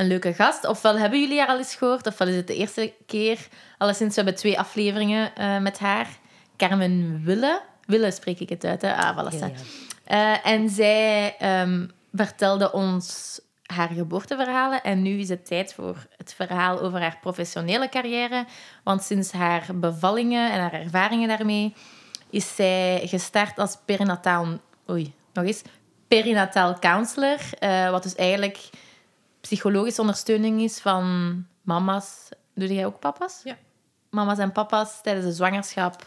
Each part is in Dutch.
een leuke gast. Ofwel hebben jullie haar al eens gehoord, ofwel is het de eerste keer. Alleszins, we hebben twee afleveringen eh, met haar. Carmen Wille. Wille spreek ik het uit, hè? Ah, voilà. Ja, ja. Eh, en zij ehm, vertelde ons haar geboorteverhalen. En nu is het tijd voor het verhaal over haar professionele carrière. Want sinds haar bevallingen en haar ervaringen daarmee is zij gestart als perinataal... Oei, nog eens. Perinataal counselor. eh, wat dus eigenlijk psychologische ondersteuning is van mama's. Doe jij ook papa's? Ja. Mama's en papa's tijdens de zwangerschap,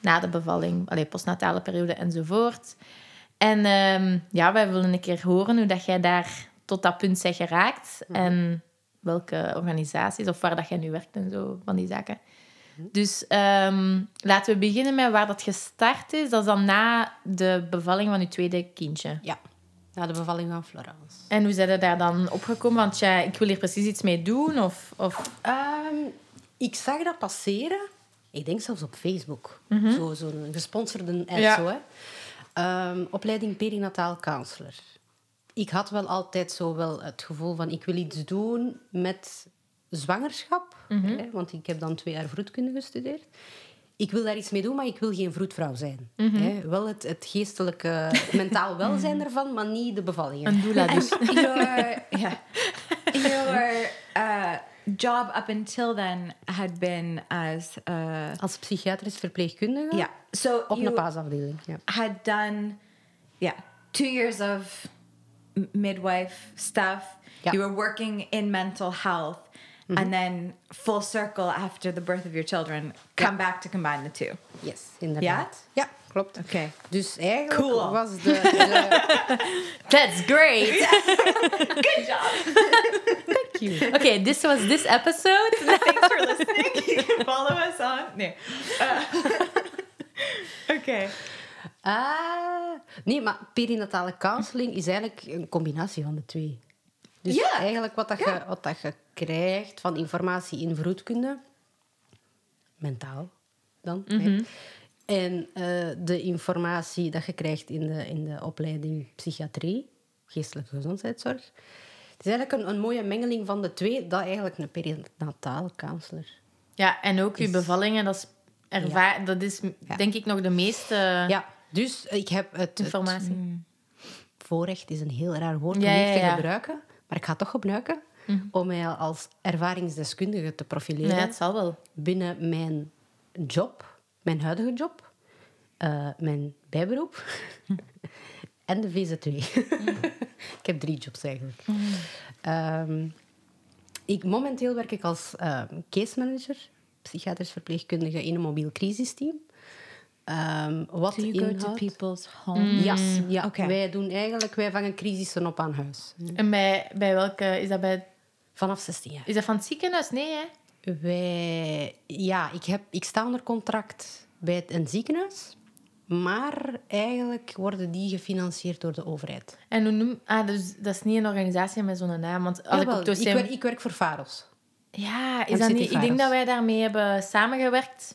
na de bevalling, allee, postnatale periode enzovoort. En ehm, ja, wij willen een keer horen hoe dat jij daar tot dat punt bent geraakt. En welke organisaties of waar dat jij nu werkt en zo, van die zaken. Dus ehm, laten we beginnen met waar dat gestart is. Dat is dan na de bevalling van je tweede kindje. Ja, na de bevalling van Florence. En hoe zijn je daar dan opgekomen? Want ja, ik wil hier precies iets mee doen. Of, of... Ehm, ik zag dat passeren. Ik denk zelfs op Facebook. Zo, Zo'n gesponsorde ad Ja. zo, hè. Ehm, opleiding perinatal counselor. Ik had wel altijd zo wel het gevoel van... Ik wil iets doen met zwangerschap. Hè, want ik heb dan twee jaar vroedkunde gestudeerd. Ik wil daar iets mee doen, maar ik wil geen vroedvrouw zijn. Hè. Wel het, het geestelijke, mentaal welzijn ervan, maar niet de bevallingen. Een doula dus. your yeah your uh, job up until then had been as uh, Als psychiatrisch verpleegkundige yeah so op een paasafdeling. Ja. had done yeah two years of midwife stuff you were working in mental health and then full circle after the birth of your children come back to combine the two Yes, in inderdaad. Ja, klopt. okay Dus eigenlijk Cool. was de... de That's great. good job Thank you. Okay, this was this episode. thanks for listening you can follow us on no. Uh, okay Ah, nee, maar perinatale counseling is eigenlijk een combinatie van de twee. Dus Ja. eigenlijk wat, dat je, wat dat je krijgt van informatie in vroedkunde, mentaal dan, hè. en eh, de informatie dat je krijgt in de, in de opleiding psychiatrie, geestelijke gezondheidszorg. Het is eigenlijk een, een mooie mengeling van de twee, dat eigenlijk een perinatale counselor. Ja, en ook uw bevallingen, dat is, ervaar dat is denk ik nog de meeste Ja, dus ik heb het, het informatie. voorrecht is een heel raar woord om ja, te gebruiken, maar ik ga het toch gebruiken om mij als ervaringsdeskundige te profileren Ja, het zal wel. binnen mijn job, mijn huidige job, eh, mijn bijberoep en de VZ2. ik heb drie jobs eigenlijk. Ehm, ik, momenteel werk ik als eh, case manager, psychiatrisch verpleegkundige in een mobiel crisisteam. Ehm, wat do you go to people's homes ja, ja. Oké. wij doen eigenlijk, wij vangen crisissen op aan huis. En bij, bij welke... Is dat, bij, Vanaf 16 jaar. is dat van het ziekenhuis? Nee, hè? Wij, ja, ik, heb, ik sta onder contract bij het, een ziekenhuis, maar eigenlijk worden die gefinancierd door de overheid. En hoe noem... Ah, dus dat is niet een organisatie met zo'n naam. Want als Jawel, ik op ik, werk, ik werk voor Faros. Ja, is MCT dat niet... Ik denk dat wij daarmee hebben samengewerkt.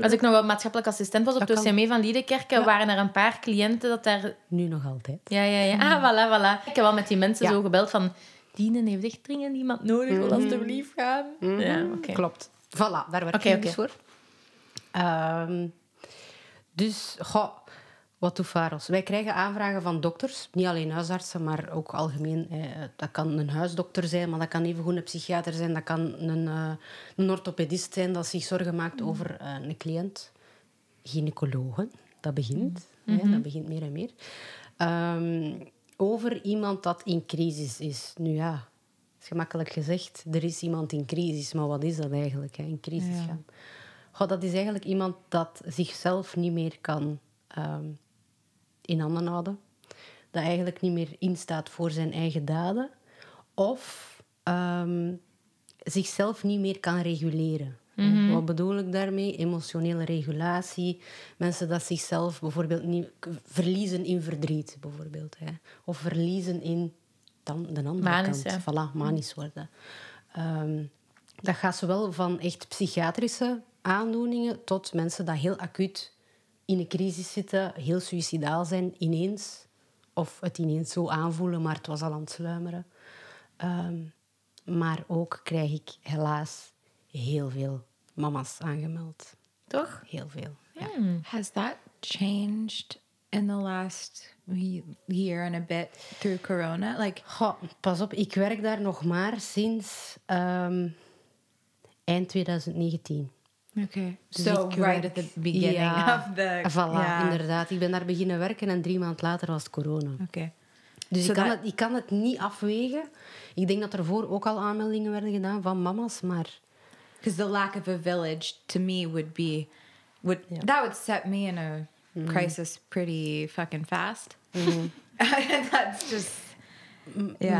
Als ik nog wel maatschappelijk assistent was op dossier mee van Liedekerken, Ja. waren er een paar cliënten dat daar... Nu nog altijd. Ja, ja, ja. Ah, voilà, voilà. Ik heb wel met die mensen Ja. zo gebeld van... Dienen heeft echt dringend iemand nodig, wil alstublieft gaan. Ja, oké. Klopt. Voilà, daar werk ik dus voor. Ehm, dus, goh, wat doet Faros? Wij krijgen aanvragen van dokters, niet alleen huisartsen, maar ook algemeen. Eh, dat kan een huisdokter zijn, maar dat kan evengoed een psychiater zijn. Dat kan een, eh, een orthopedist zijn dat zich zorgen maakt over eh, een cliënt. Gynaecologen, dat begint. hè, dat begint meer en meer. Ehm, over iemand dat in crisis is. Nu ja, is gemakkelijk gezegd. Er is iemand in crisis, maar wat is dat eigenlijk, hè, in crisis gaan? Goh, dat is eigenlijk iemand dat zichzelf niet meer kan ehm, in handen houden. Dat eigenlijk niet meer instaat voor zijn eigen daden. Of ehm, zichzelf niet meer kan reguleren. Wat bedoel ik daarmee? Emotionele regulatie. Mensen dat zichzelf bijvoorbeeld niet verliezen in verdriet, bijvoorbeeld. Hè. Of verliezen in dan de andere Manisch, kant. ja. Voilà, manisch worden. Ehm, dat gaat zowel van echt psychiatrische aandoeningen tot mensen die heel acuut in een crisis zitten, heel suicidaal zijn ineens. Of het ineens zo aanvoelen, maar het was al aan het sluimeren. Ehm, maar ook krijg ik helaas heel veel mama's aangemeld. Toch? Heel veel. Ja. Has that changed in the last ye- year and a bit through Corona? Like, Goh, pas op, ik werk daar nog maar sinds ehm, eind 2019. Okay, Dus so ik right at the beginning Ja, of the Voilà, yeah. inderdaad. Ik ben daar beginnen werken en drie maanden later was het corona. Okay, Dus So ik, kan that- het, ik kan het niet afwegen. Ik denk dat er voor ook al aanmeldingen werden gedaan van mama's, maar because the lack of a village to me would be would that would set me in a crisis pretty fucking fast. That's just.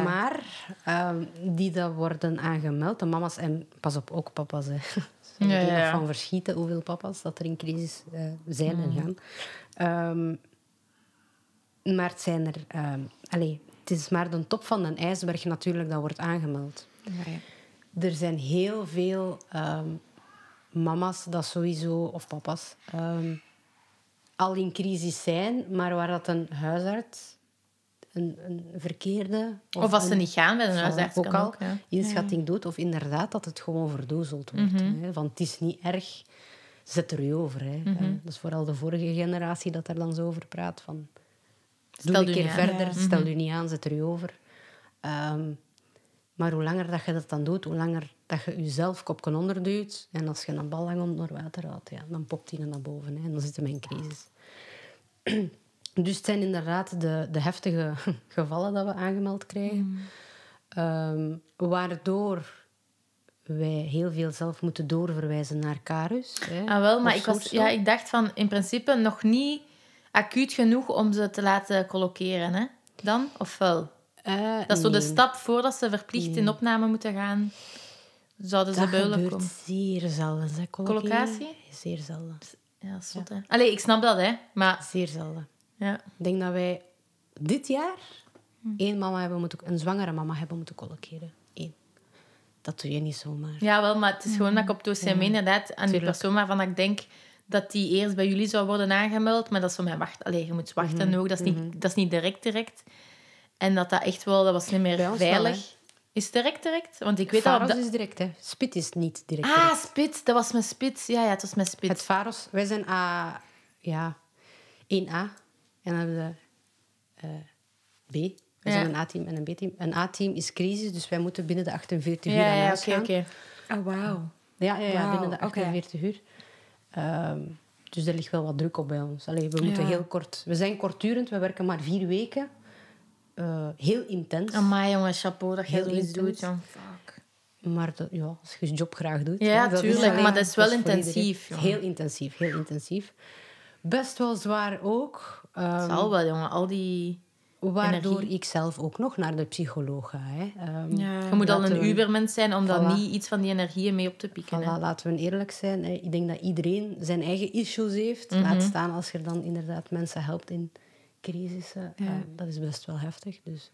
Maar ehm, die dat worden aangemeld, de mama's en pas op, ook papa's. Hè. Ja, ja, ja, ja. van verschieten hoeveel papa's dat er in crisis eh, zijn en gaan. Ehm, maar het zijn er... ehm allee, het is maar de top van een ijsberg natuurlijk dat wordt aangemeld. right. Er zijn heel veel ehm, mama's dat sowieso, of papa's, ehm, al in crisis zijn, maar waar dat een huisarts een, een verkeerde... Of als ze niet gaan bij een huisarts, ook al ja. inschatting doet, of inderdaad dat het gewoon verdoezeld wordt. Mhm. hè. Want het is niet erg, zet er u over. Hè. Eh, Dat is vooral de vorige generatie dat er dan zo over praat. Van, Stel doe u een keer aan. verder, stel u niet aan, zet er u over. Ehm, maar hoe langer dat je dat dan doet, hoe langer dat je jezelf kopje onderduwt. En als je een bal lang onder water houdt, ja, dan popt die naar boven. Hè, en dan zitten we in crisis. Dus het zijn inderdaad de, de heftige gevallen dat we aangemeld krijgen. Ehm, waardoor wij heel veel zelf moeten doorverwijzen naar Carus. Hè, Ah, wel, maar ik, was, ja, ik dacht van in principe nog niet acuut genoeg om ze te laten colloceren. Hè? Dan? Of wel? Eh, Dat is zo de stap voordat ze verplicht in opname moeten gaan. Zouden ze Dat beulen gebeurt komen. zeer zelden. Collocatie? Zeer zelden. Ja, zot, hè. Allee, ik snap dat, hè. Maar Zeer zelden. Ja. Ik denk dat wij dit jaar één mama hebben moeten, een zwangere mama hebben moeten colloceren. Eén. Dat doe je niet zomaar. ja, wel, maar het is gewoon dat ik op het OCM inderdaad aan die persoon waarvan ik denk dat die eerst bij jullie zou worden aangemeld, maar dat zo met wacht. Allee, je moet wachten Mhm. ook. Dat is, niet, dat is niet direct direct. En dat dat echt wel, dat was niet meer wel, veilig. is het direct direct? Want ik weet dat Faros de... is direct, hè. Spit is niet direct. Ah, direct. spits. Dat was mijn spits. Ja, ja, het was mijn spits. Het Faros, wij zijn A, ja, 1A. En dan hebben we eh, B. We Ja. zijn een A-team en een B-team. Een A-team is crisis, dus wij moeten binnen de 48 uur ja, aan ja, huis oké. Oh wow. Ja, ja, ja Wauw, binnen de oké. 48 uur. Ehm, dus er ligt wel wat druk op bij ons. Allee, we moeten Ja. heel kort... We zijn kortdurend, we werken maar vier weken. Eh, heel intens. Amai, jongen, chapeau dat je zoiets doet, jong. Maar dat, ja, als je je job graag doet... Ja, hè, tuurlijk, alleen- maar dat is wel intensief. Heel intensief, heel intensief. Best wel zwaar ook. Ehm, Zal wel, jongen. Al die... waardoor energie. ik zelf ook nog naar de psycholoog ga. Hè. Ehm, Ja. Je moet al laten een we- ubermens zijn om dan niet iets van die energieën mee op te pikken. hè. Laten we eerlijk zijn. hè. Ik denk dat iedereen zijn eigen issues heeft. Mhm. Laat staan als je dan inderdaad mensen helpt in crisissen. Eh, dat is best wel heftig. Dus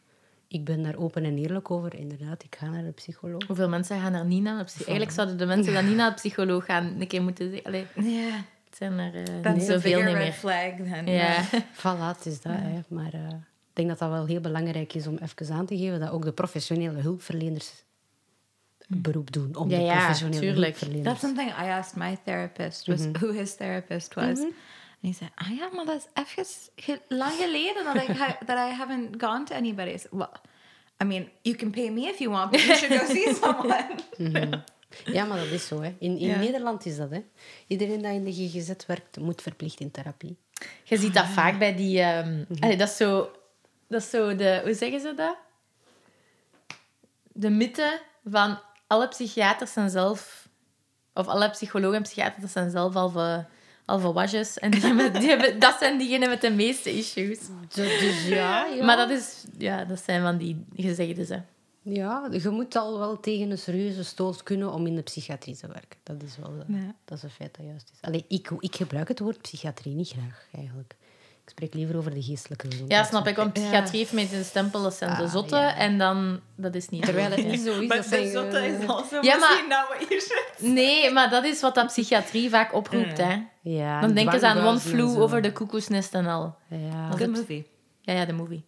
ik ben daar open en eerlijk over. Inderdaad, ik ga naar de psycholoog. Hoeveel mensen gaan er niet naar de psycholoog? Eigenlijk zouden de mensen dan niet naar de psycholoog gaan. Een keer moeten zeggen... Allee, Yeah. Zijn er That's niet zoveel niet meer. flag than Ja. Voilà, het is dat. Hè. Maar eh, ik denk dat dat wel heel belangrijk is om even aan te geven dat ook de professionele hulpverleners beroep doen om Ja, de ja, professionele tuurlijk. hulpverleners. That's something I asked my therapist was who his therapist was. And he said, "Ah ja, maar dat is even lang geleden dat ik ha- that I haven't gone to anybody." I said, well, I mean, you can pay me if you want, but you should go see someone. Ja, maar dat is zo. Hè. In, in Ja. Nederland is dat. Hè. Iedereen die in de GGZ werkt, moet verplicht in therapie. Je ziet dat vaak bij die... ehm, allee, dat, is zo, dat is zo de... Hoe zeggen ze dat? De mythe van alle psychiaters zijn zelf... Of alle psychologen en psychiaters zijn zelf al voor, al wasjes. En die hebben, die hebben, dat zijn diegenen met de meeste issues. Dus, dus ja, ja. Maar dat, is, ja, dat zijn van die gezegden. Hè. Ja, je moet al wel tegen een serieuze stoot kunnen om in de psychiatrie te werken. Dat is wel eh, Ja. dat is een feit dat juist is. Allee, ik, ik gebruik het woord psychiatrie niet graag, eigenlijk. Ik spreek liever over de geestelijke gezondheid. Ja, snap ik. Want psychiatrie heeft met een stempel, dat zijn de Ah, zotten. ja. En dan, dat is niet Terwijl zo. het niet zo is. The zijn, zotte eh, is also Ja, maar- misschien not what you should Nee, maar dat is wat dat psychiatrie vaak oproept. Hè. Ja, Dan denken ze aan One en Flew zo. over de koekoesnest en al. Ja. Good is- movie. Ja, ja, de movie.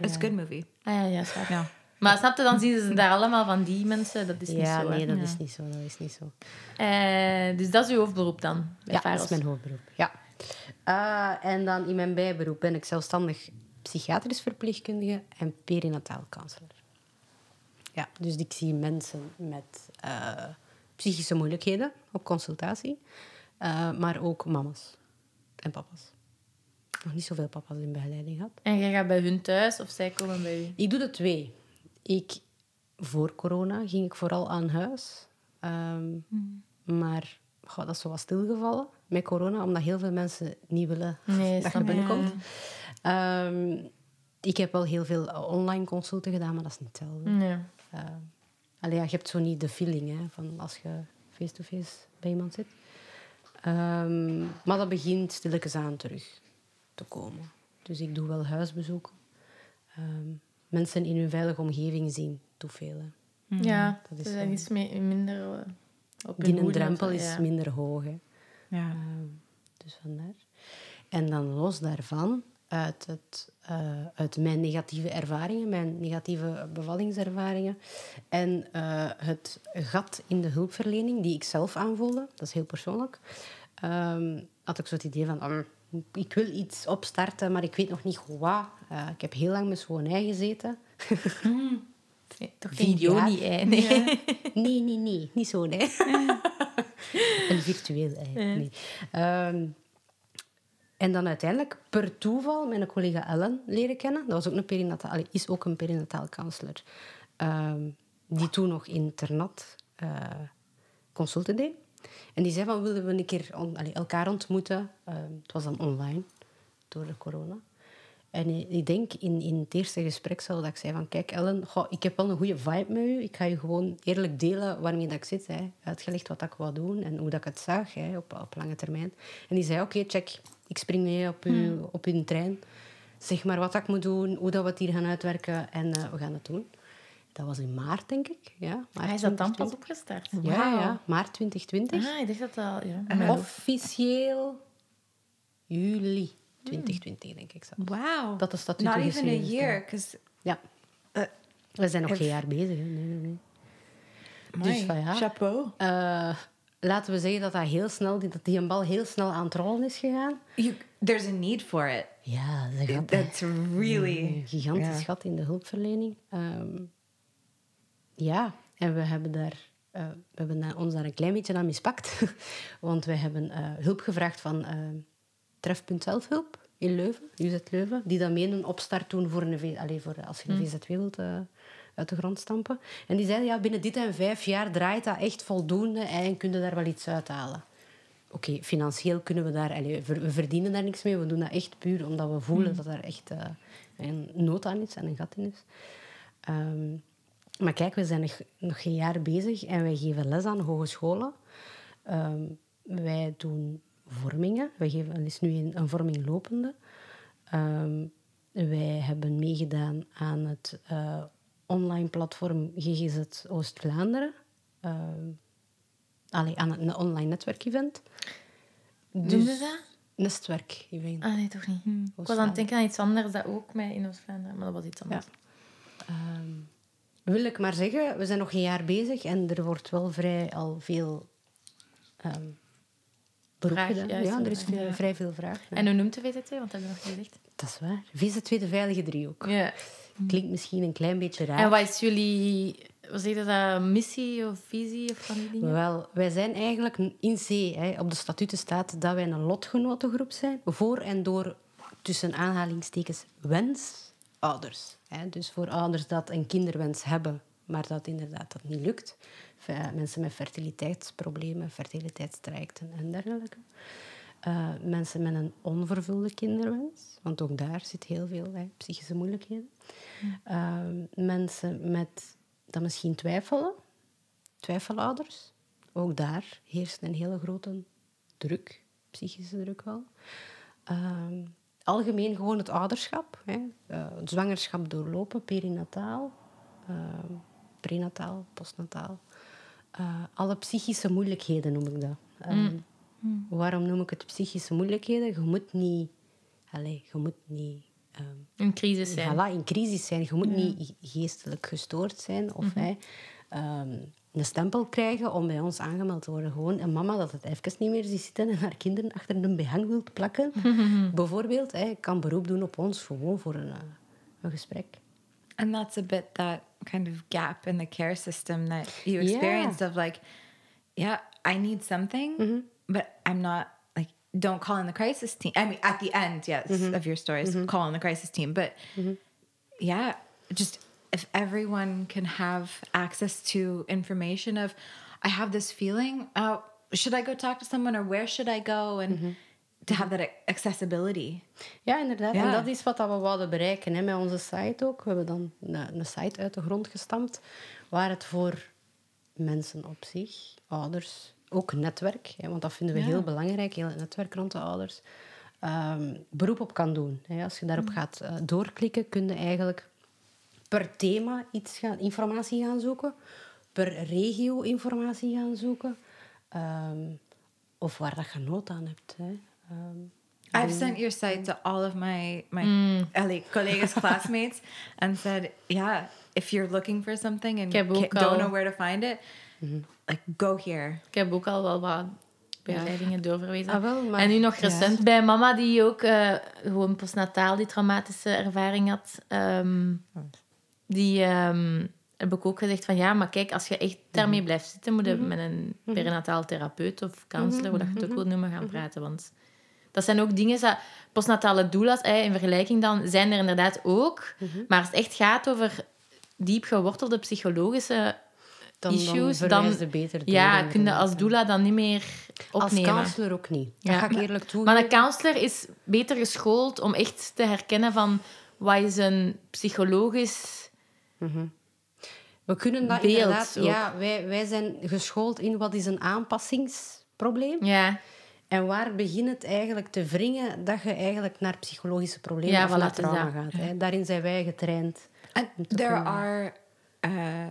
Is a good movie. Ah ja, ja, snap. Ja. Maar snap je, dan zien ze daar allemaal van die mensen. Dat is niet ja, zo. hè. nee, dat Ja. is niet zo. Dat is niet zo. Eh, dus dat is uw hoofdberoep dan, Ja, Faros. dat is mijn hoofdberoep. Ja. Ah, en dan in mijn bijberoep ben ik zelfstandig psychiatrisch verpleegkundige en perinataal counselor. Ja, dus ik zie mensen met eh, psychische moeilijkheden op consultatie, eh, maar ook mama's en papa's. Nog niet zoveel papa's in begeleiding gehad. En jij gaat bij hun thuis of zij komen bij u? Ik doe de twee. Ik, voor corona ging ik vooral aan huis. Ehm, Maar goh, dat is zo wat stilgevallen met corona, omdat heel veel mensen niet willen Nee, dat je binnenkomt. Ehm, ik heb wel heel veel online consulten gedaan, maar dat is niet hetzelfde. Nee. Uh, allee, ja, je hebt zo niet de feeling hè, van als je face-to-face bij iemand zit. Ehm, maar dat begint stilletjes aan terug te komen. Dus ik doe wel huisbezoeken. Ehm, mensen in hun veilige omgeving zien veel. hè. Ja, dat is wel- iets me- minder eh, op hun Die of drempel is ja. minder hoog. Hè. Ja. Ehm, dus vandaar. En dan los daarvan, uit, het, eh, uit mijn negatieve ervaringen, mijn negatieve bevallingservaringen en eh, het gat in de hulpverlening die ik zelf aanvoelde, dat is heel persoonlijk, ehm, had ik zo het idee van, "Ah, ik wil iets opstarten, maar ik weet nog niet goed wat. Eh, ik heb heel lang met zo'n ei gezeten. Nee, toch Vier geen Joni, jaar. ei. Nee. Nee, nee, nee. Niet zo, nee. Een virtueel ei. Nee. Ehm, en dan uiteindelijk, per toeval, mijn collega Ellen leren kennen. Dat was ook een perinataal, is ook een perinataal counselor. Ehm, die toen nog internat eh consulten deed. En die zei van, willen we een keer on- elkaar ontmoeten? Ehm, het was dan online, door de corona. En ik- denk in, in het eerste gesprek zo dat ik zei van... Kijk, Ellen, goh, ik heb wel een goede vibe met u. Ik ga je gewoon eerlijk delen waarmee dat ik zit. Hè. Uitgelegd wat ik wou doen en hoe dat ik het zag hè, op, op lange termijn. En die zei, oké, check. Ik spring mee op, u, op uw trein. Zeg maar wat ik moet doen, hoe dat we het hier gaan uitwerken. En eh, we gaan het doen. Dat was in maart, denk ik. Ja, maart Hij is dat dan 2020. pas opgestart. Ja, ja, maart 2020. Ah, ik dacht dat al... Ja. Officieel juli 2020, denk ik zelf. Wow. Dat de statuten Not even a geschreven year, Ja. Uh, We zijn nog if- geen jaar bezig. Hè? Nee, nee, nee. Dus van ja. chapeau. Eh, laten we zeggen dat, dat, heel snel, dat die een bal heel snel aan het rollen is gegaan. You, there's a need for it. Ja, dat hè. That's really een gigantisch ja. gat in de hulpverlening. Ehm, ja, en we hebben, daar, eh, we hebben daar- ons daar een klein beetje aan mispakt. Want we hebben eh, hulp gevraagd van eh, Trefpunt Zelfhulp in Leuven, UZ Leuven, die dan mee een opstart doen voor een v, allee, voor als je een VZW wilt uit de grond stampen. En die zeiden, ja, binnen dit en vijf jaar draait dat echt voldoende en kun je daar wel iets uithalen. Oké, financieel kunnen we daar... allee, we verdienen daar niks mee. We doen dat echt puur omdat we voelen dat er echt een nood aan is en een gat in is. Ehm, maar kijk, we zijn nog, nog geen jaar bezig en wij geven les aan hogescholen. Ehm, wij doen vormingen. Wij geven, er is nu een, een vorming lopende. Ehm, wij hebben meegedaan aan het eh, online platform GGZ Oost-Vlaanderen. Ehm, allee, aan een online netwerkevent. Doen Dus- ze dat? Netwerkevent. Ah, nee, toch niet. Ik was aan het denken aan iets anders dat ook mij in Oost-Vlaanderen... Maar dat was iets anders. Ehm, wil ik maar zeggen, we zijn nog een jaar bezig en er wordt wel vrij al veel ehm beroep Vraag, gedaan. juist, ja, er is ja. vrij veel vraag. ja. En hoe noemt de VZT? Want dat hebben we nog niet gezegd. Dat is waar. VZ2, de veilige driehoek. Ja. Klinkt misschien een klein beetje raar. En wat is jullie... Wat zeg je dat? Missie of visie of van die dingen? Wel, wij zijn eigenlijk in C. Hè, op de statuten staat dat wij een lotgenotengroep zijn. Voor en door, tussen aanhalingstekens, wensouders. Hè, dus voor ouders dat een kinderwens hebben, maar dat inderdaad dat niet lukt. Fe- Mensen met fertiliteitsproblemen, fertiliteitstrajecten en dergelijke. Eh, mensen met een onvervulde kinderwens, want ook daar zit heel veel hè, psychische moeilijkheden. Eh, mensen met dat misschien twijfelen. Twijfelouders. Ook daar heerst een hele grote druk, psychische druk wel. Ehm, algemeen gewoon het ouderschap. Hè. Eh, het zwangerschap doorlopen, perinataal, ehm, prenataal, postnataal. Eh, alle psychische moeilijkheden noem ik dat. Ehm, Waarom noem ik het psychische moeilijkheden? Je moet niet... Allez, je moet niet... ehm, Een crisis zijn. Voilà, in crisis zijn. Je moet niet geestelijk gestoord zijn of hè, ehm, een stempel krijgen om bij ons aangemeld te worden. Gewoon een mama dat het even niet meer ziet zitten en haar kinderen achter een behang wil plakken. Bijvoorbeeld, hè, kan beroep doen op ons gewoon voor een, eh, een gesprek. And that's a bit that kind of gap in the care system that you Yeah. experienced of like, yeah, I need something, but I'm not like, don't call in the crisis team. I mean, at the end, yes, of your stories, call in the crisis team. But yeah, just if everyone can have access to information of, I have this feeling, uh, should I go talk to someone or where should I go? And to have that accessibility. Ja, inderdaad. Ja. En dat is wat we wouden bereiken hè, met onze site ook. We hebben dan een, een site uit de grond gestampt waar het voor mensen op zich, ouders, ook netwerk, hè, want dat vinden we Ja. heel belangrijk, heel het netwerk rond de ouders, ehm, beroep op kan doen. Hè. Als je daarop Mm. gaat eh, doorklikken, kun je eigenlijk per thema iets gaan, informatie gaan zoeken, per regio informatie gaan zoeken, ehm, of waar dat je nood aan hebt. Hè. Ehm, I've sent your site to all of my my LA colleagues, classmates, and said, yeah, if you're looking for something and don't al- know where to find it, like go here. Ik heb ook al wel wat begeleidingen doorverwezen. Ah, wel, maar- En nu nog recent bij mama, die ook eh, gewoon postnataal die traumatische ervaring had. ehm, die ehm, heb ik ook gezegd van ja, maar kijk, als je echt daarmee blijft zitten, moet je met een perinataal therapeut of counselor, hoe dat je het ook wil noemen, gaan praten. Want dat zijn ook dingen, dat, postnatale doula's, in vergelijking dan, zijn er inderdaad ook. Maar als het echt gaat over diep gewortelde psychologische dan, issues, dan dan, beter door, ja, kun je als doula dan niet meer Als opnemen. counselor ook niet. Dat Ja. ga ik eerlijk toe. Maar een counselor is beter geschoold om echt te herkennen van wat is een psychologisch... We kunnen dat beeld inderdaad... ook. Ja, wij, wij zijn geschoold in wat is een aanpassingsprobleem. Ja, En waar begint het eigenlijk te wringen dat je eigenlijk naar psychologische problemen Ja, of naar trauma dat. gaat. Hè. Daarin zijn wij getraind. And there are uh,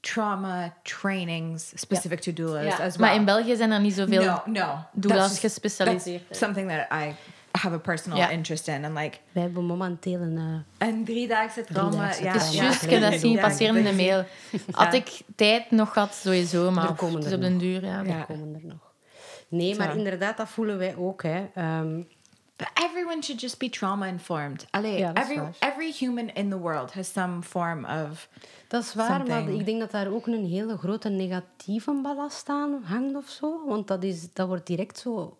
trauma trainings specific to doulas ja. as well. maar in België zijn er niet zoveel no, no, doulas gespecialiseerd. Something that I have a personal interest in, and like Wij hebben momenteel een... eh, en driedaagse trauma. Driedaagse ja, Het is Ja, juist, ja. ik heb dat zien passeren in de mail. Had ik tijd nog gehad, sowieso, maar Er er op den nog. duur, ja. Ja. komen er nog. Nee, maar inderdaad, dat voelen wij ook. Hè. Ehm, But everyone should just be trauma informed. Allee, Ja, every waar. every human in the world has some form of Dat is waar, maar ik denk dat daar ook een hele grote negatieve ballast aan hangt of zo. Want dat, is, dat wordt direct zo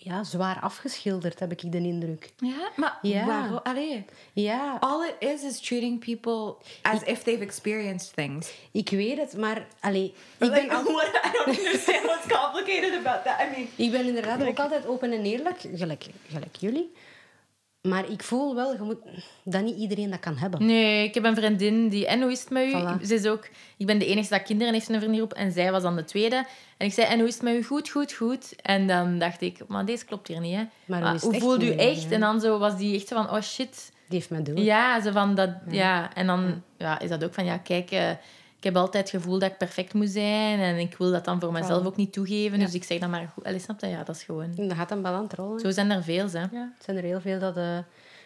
ja, zwaar afgeschilderd, heb ik de indruk. ja, maar Ja. waarom- allee. Ja, All it is is treating people as if they've experienced things. ik weet het, maar allee, ik, Like, ben, al- what, I don't understand what's complicated about that. I mean, ik ben inderdaad ook altijd open en eerlijk, gelijk, gelijk jullie. Maar ik voel wel je moet, dat niet iedereen dat kan hebben. Nee, ik heb een vriendin die... En hoe is het met u? Voilà. Ze is ook... Ik ben de enige dat kinderen heeft in een vriendengroep. En zij was dan de tweede. En ik zei, en hoe is het met u? Goed, goed, goed. En dan dacht ik, maar deze klopt hier niet, hè. Maar Maar hoe voelt u echt? En dan zo was die echt zo van, oh shit. Die heeft mij door. Ja, zo van dat... Ja. En dan ja, is dat ook van, ja, kijk... eh, ik heb altijd het gevoel dat ik perfect moet zijn. En ik wil dat dan voor mezelf ook niet toegeven. Dus ik zeg dan maar, goed, allee, snap je? Ja, dat is gewoon... Dan gaat een balans rollen. Zo zijn er veel, hè. Ja, het zijn er heel veel dat eh,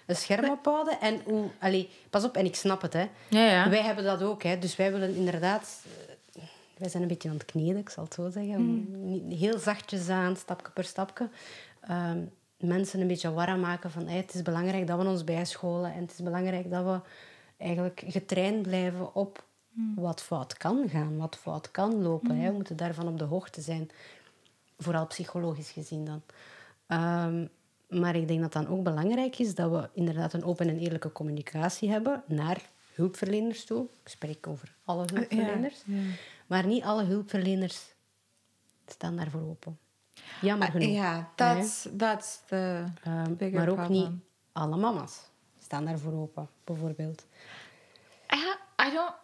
een scherm ophouden. En hoe, allee, pas op, en ik snap het. Hè. Ja, ja. Wij hebben dat ook. Hè. Dus wij willen inderdaad... eh, Wij zijn een beetje aan het kneden, ik zal het zo zeggen. Niet- Heel zachtjes aan, stapje per stapje. Ehm, mensen een beetje warm maken van... hey, het is belangrijk dat we ons bijscholen. En het is belangrijk dat we eigenlijk getraind blijven op wat fout kan gaan. Wat fout kan lopen. Hè. We moeten daarvan op de hoogte zijn. Vooral psychologisch gezien dan. Ehm, maar ik denk dat dan ook belangrijk is dat we inderdaad een open en eerlijke communicatie hebben naar hulpverleners toe. Ik spreek over alle hulpverleners. Maar niet alle hulpverleners staan daarvoor open. Jammer genoeg. yeah, that's that's the Ehm, bigger maar ook problem. niet alle mama's staan daarvoor open, bijvoorbeeld. I don't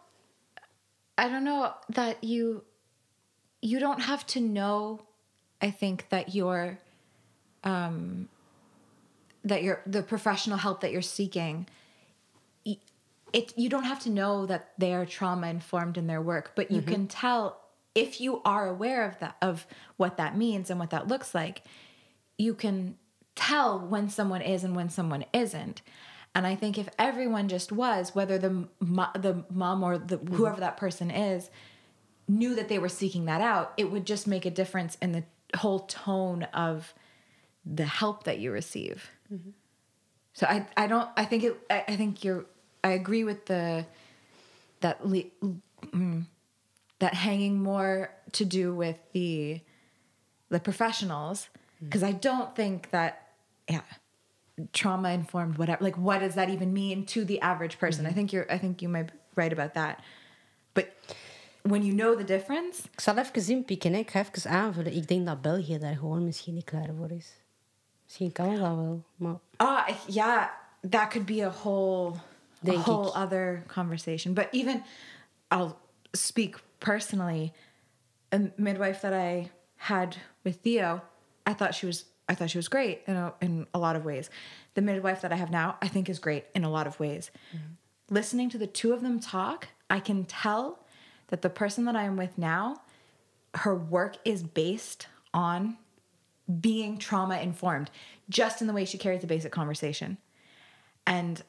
I don't know that you you don't have to know I think that you're um that you're the professional help that you're seeking it you don't have to know that they are trauma informed in their work but you can tell if you are aware of that of what that means and what that looks like you can tell when someone is and when someone isn't and i think if everyone just was whether the the mom or the mm-hmm. whoever that person is knew that they were seeking that out it would just make a difference in the whole tone of the help that you receive. Mm-hmm. So I, I don't I think it I, I think you're I agree with the that le- mm, that hanging more to do with the the professionals. Mm. Because I don't think that yeah trauma informed whatever like what does that even mean to the average person I think you're I think you might be right about that but when you know the difference Ik zal even inpikken, hè. ik ga even aanvullen. Ik denk dat België daar gewoon misschien niet klaar voor is. Misschien kan dat wel, maar... Ah, yeah, that could be a whole, a whole ik. other conversation. But even, I'll speak personally. A midwife that I had with Theo, I thought she was, I thought she was great in a, in a lot of ways. The midwife that I have now, I think is great in a lot of ways. Mm-hmm. Listening to the two of them talk, I can tell that the person that I am with now, her work is based on being trauma informed just in the way she carries the basic conversation. And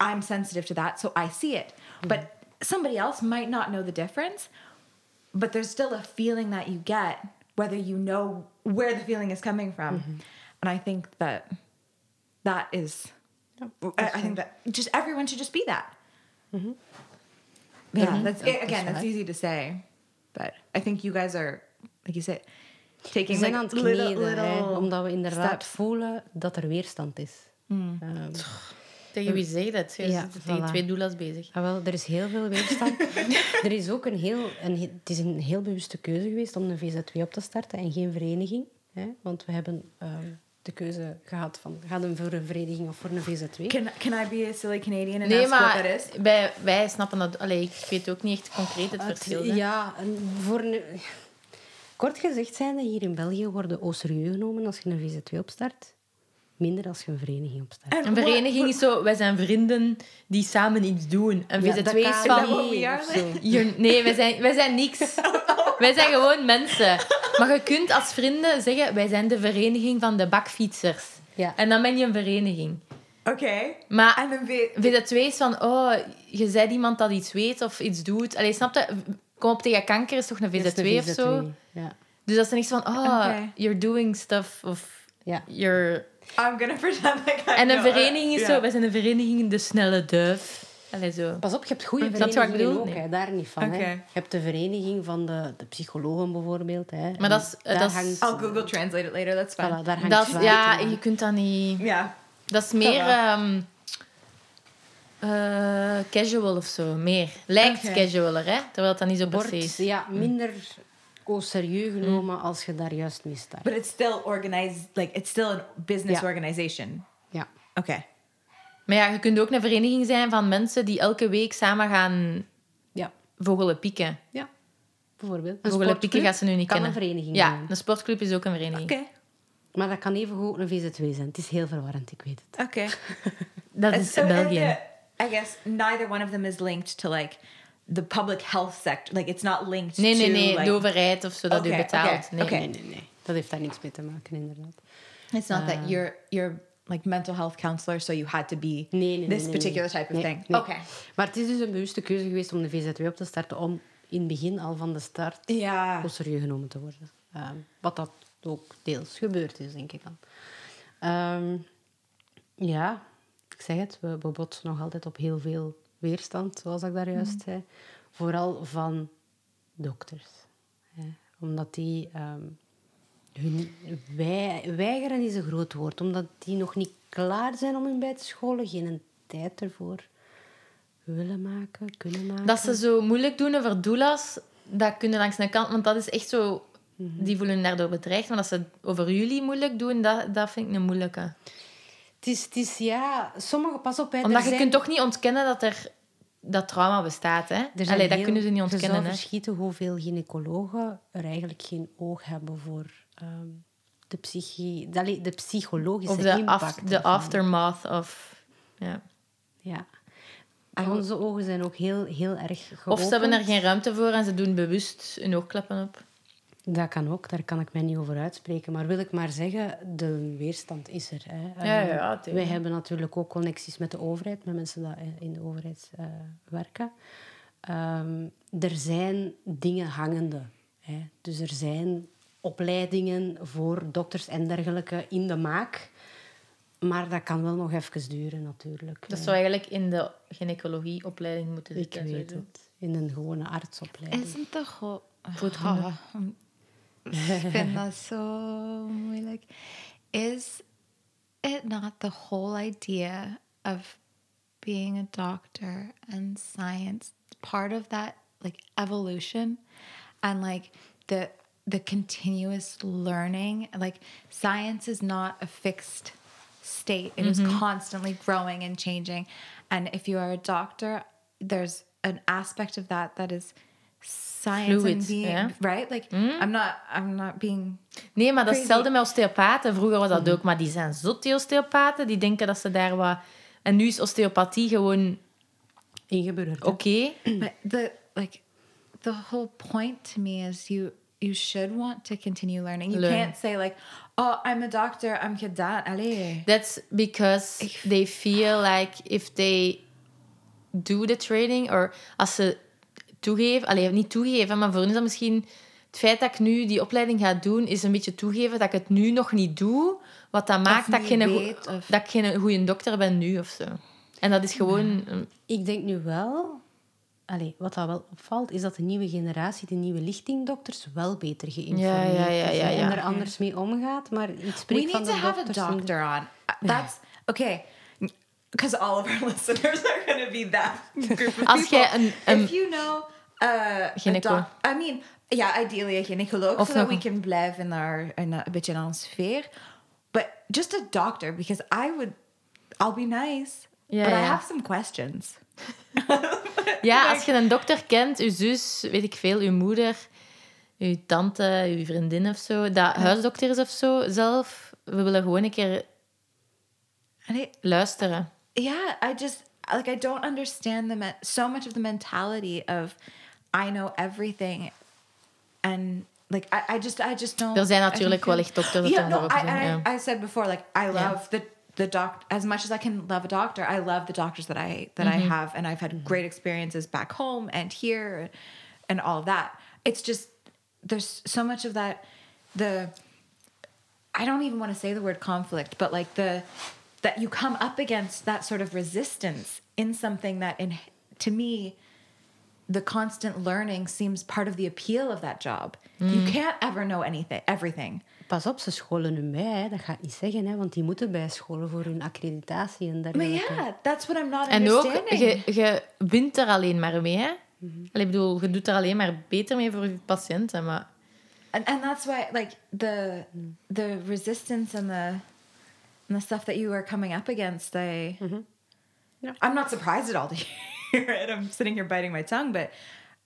I'm sensitive to that, so I see it. Mm-hmm. But somebody else might not know the difference, but there's still a feeling that you get whether you know where the feeling is coming from. Mm-hmm. And I think that that is I, I think that just everyone should just be that. Mm-hmm. Yeah, mm-hmm. that's it, again. That's easy to say, but I think you guys are, like you said, taking like aan het little, kneden, little omdat we inderdaad steps. voelen dat er weerstand is. Mm. Ehm, Tegen wie zeg je dat? Je Ja, zit tegen voilà. twee doelas bezig. Ah, wel, er is heel veel weerstand. er is ook een heel, een, he- het is een heel bewuste keuze geweest om een VZ2 op te starten en geen vereniging. Hè? Want we hebben ehm, de keuze gehad van, gaat een voor een vereniging of voor een VZ2? Can can I be a silly Canadian and Nee, ask what maar that is? wij, wij snappen dat... Allee, ik weet ook niet echt concreet het Het- verschil. hè. ja, en voor een, kort gezegd zijn hier in België worden au serieus genomen als je een VZ2 opstart. Minder als je een vereniging opstart. Een vereniging is zo... Wij zijn vrienden die samen iets doen. Een Ja, VZ2 de is van... nee, wij zijn, wij zijn niks. Wij zijn gewoon mensen. Maar je kunt als vrienden zeggen... Wij zijn de vereniging van de bakfietsers. Ja. En dan ben je een vereniging. Okay. Maar And then be, VZ2 is van... Oh, je bent iemand dat iets weet of iets doet. Allee, snap je? Kom op tegen kanker is toch een Dat is VZ2 een of zo? Ja. Dus dat is niks van... Oh, Oké. you're doing stuff. Of Ja. you're... I'm gonna pretend like I En een know. vereniging is Yeah. zo... Wij zijn een vereniging De Snelle Duif. Allee, zo. Pas op, je hebt goede verenigingen bedoel? ook, Nee. hè, daar niet van. Hè. Je hebt de vereniging van de, de psychologen bijvoorbeeld. Hè. Maar dat is- dat is- hangt, I'll Google Translate it later. That's fine. voilà, daar hangt Dat ja, je kunt dat niet... Yeah. Dat is meer ehm, eh, casual of zo. Meer. Lijkt casualer, hè? Terwijl het dan niet zo se is. ja, minder au serieus genomen als je daar juist mee start. But it's still organized. Like it's still a business Ja. organization. Ja. Okay. Maar ja, je kunt ook een vereniging zijn van mensen die elke week samen gaan Ja. vogelen pieken. ja, bijvoorbeeld. Een Vogelen pieken sportclub gaat ze nu niet kan kennen. een vereniging ja, zijn. een sportclub is ook een vereniging. Okay. Maar dat kan even goed een VZ2 zijn. Het is heel verwarrend, ik weet het. Okay. Dat is so, België. the- I guess neither one of them is linked to like the public health sector. Like it's not linked Nee, nee, to nee. like De overheid of zo dat u Oké, betaalt. oké, Nee. oké. Nee, nee, nee. Dat heeft daar niks mee te maken, inderdaad. It's not that you're you're like mental health counselor, so you had to be Nee, nee, nee, this nee, particular nee. type of Nee, thing. nee. Okay. Maar het is dus een bewuste keuze geweest om de VZ2 op te starten om in het begin al van de start Ja. serieus genomen te worden. Ehm, wat dat ook deels gebeurd is, denk ik dan. Ehm, ja, ik zeg het, we, we botsen nog altijd op heel veel weerstand, zoals ik daar juist zei. Vooral van dokters. Hè. Omdat die... ehm, hun wij, weigeren is een groot woord, omdat die nog niet klaar zijn om hun bij te scholen, geen tijd ervoor willen maken, kunnen maken. Dat ze zo moeilijk doen over doulas, dat kunnen langs de kant... Want dat is echt zo... Mhm. Die voelen daardoor bedreigd. Maar dat ze over jullie moeilijk doen, dat, dat vind ik een moeilijke. Het is, het is ja, sommige, pas op, hè, Omdat je zijn- kunt toch niet ontkennen dat er dat trauma bestaat. Hè? Allee, dat heel- kunnen ze niet Je ontkennen. zou Hè? verschieten hoeveel gynaecologen er eigenlijk geen oog hebben voor ehm, de, psychi allee, de psychologische Of de, impact. af, de aftermath of... Ja. Ja. En onze ogen zijn ook heel, heel erg geopend. Of ze hebben er geen ruimte voor en ze doen bewust hun oogkleppen op. Dat kan ook, daar kan ik mij niet over uitspreken. Maar wil ik maar zeggen, de weerstand is er. Hè. Ja, wij hebben natuurlijk ook connecties met de overheid, met mensen die in de overheid eh, werken. Ehm, er zijn dingen hangende. Hè. Dus er zijn opleidingen voor dokters en dergelijke in de maak. Maar dat kan wel nog even duren, natuurlijk. Dat zou eigenlijk in de gynaecologieopleiding moeten ik zitten. weet sowieso. het. In een gewone artsopleiding. Isn't the whole... Voetgronden. Ik vind dat zo moeilijk. Is it not the whole idea of being a doctor and science part of that like evolution and like the the continuous learning? Like science is not a fixed state. It is mm-hmm. constantly growing and changing. And if you are a doctor there's an aspect of that that is science Fluid, and being yeah. right like i'm not i'm not being Nee, maar dat is hetzelfde met osteopaten. Vroeger was dat ook, maar die zijn zot, die osteopaten. Die denken dat ze daar wat... En nu is osteopathie gewoon Ingeburgerd. oké. but the like the whole point to me is you you should want to continue learning you Learn. can't say like oh i'm a doctor i'm gedaan Allee. That's because they feel like if they do the training, or als ze toegeven, alleen niet toegeven, maar voor hen is dat misschien het feit dat ik nu die opleiding ga doen, is een beetje toegeven dat ik het nu nog niet doe, wat dat maakt dat ik, geen, weet, of- dat ik geen goede dokter ben nu of zo. En dat is gewoon. een- Ik denk nu wel... Allee, wat dat wel opvalt, is dat de nieuwe generatie, de nieuwe lichtingdokters, wel beter geïnformeerd Ja, ja, ja, is ja, en er anders mee omgaat. Maar ik we spreek van need de to have a doctor on Uh, that's okay because all of our listeners are going to be that group of Als people. jij een- een- if you know uh, I mean, yeah, ideally a gynecolog, Of so that we een- can blijven in our in a, a beetje in onze sfeer. But just a doctor, because I would, I'll be nice, Ja, but I ja. have some questions. Ja, als je een dokter kent, je zus, weet ik veel, je moeder, je tante, je vriendin of zo, dat huisdokter is of zo, zelf, we willen gewoon een keer luisteren. yeah, I just like I don't understand the so much of the mentality of everything, and like I, I just I just don't. Er zijn I natuurlijk wel echt dokters dat Yeah, no, I, zijn, and. I, I said before, like I love the the doc as much as I can love a doctor. I love the doctors that I that Mm-hmm. I have, and I've had great experiences back home and here, and all of that. It's just there's so much of that. The I don't even want to say the word conflict, but like the that you come up against that sort of resistance in something that in to me the constant learning seems part of the appeal of that job. Mm. You can't ever know anything everything. Pas op, ze scholen bij. Hè. Dat gaat niet zeggen, hè, want die moeten bijscholen voor hun accreditatie en But dergelijke. yeah, that's what I'm not En ook, je, je wint er alleen maar mee, hè. Allee, ik bedoel, je doet er alleen maar beter mee voor je patiënten, maar... and, and that's why like the the resistance and the and the stuff that you are coming up against I Yeah. I'm not surprised at all to hear it. I'm sitting here biting my tongue, but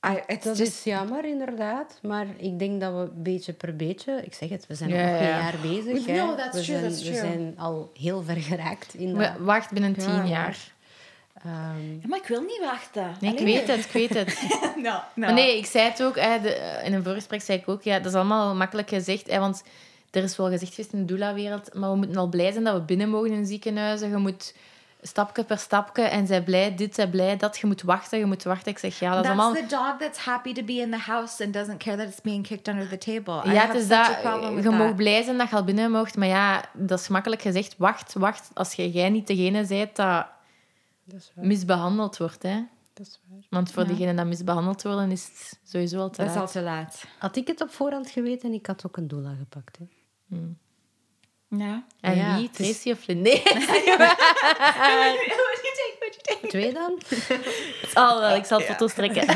I it's Dat just is jammer, inderdaad. Maar ik denk dat we beetje per beetje... Ik zeg het, we zijn nog geen ja. jaar bezig. No, hè. that's we true, zijn, that's We zijn al heel ver geraakt in dat. We- Wacht binnen tien Ja. jaar. Ehm, Maar ik wil niet wachten. Nee, ik weet het, ik weet het. no, no. Maar nee, ik zei het ook, hè, de, in een voorgesprek zei ik ook, ja, dat is allemaal makkelijk gezegd, hè, want er is wel gezegd geweest in de doula-wereld, maar we moeten al blij zijn dat we binnen mogen in ziekenhuizen. Je moet stapje per stapje en zij blij dit, zij blij dat. Je moet wachten, je moet wachten. Ik zeg, ja, dat is That's allemaal... the dog that's happy to be in the house and doesn't care that it's being kicked under the table. Ja, het is dat. Je mag blij zijn dat je al binnen mocht, maar ja, dat is makkelijk gezegd. Wacht, wacht, als jij niet degene bent dat dat is waar. misbehandeld wordt. Hè. Dat is waar. Want voor diegenen dat misbehandeld worden, is het sowieso al te That's laat. al te laat. Had ik het op voorhand geweten, ik had ook een doula gepakt. Hè. Ja. En Ja, wie? het is- Tracy of Lynn? Nee, Twee dan? al wel. Ik zal foto's trekken.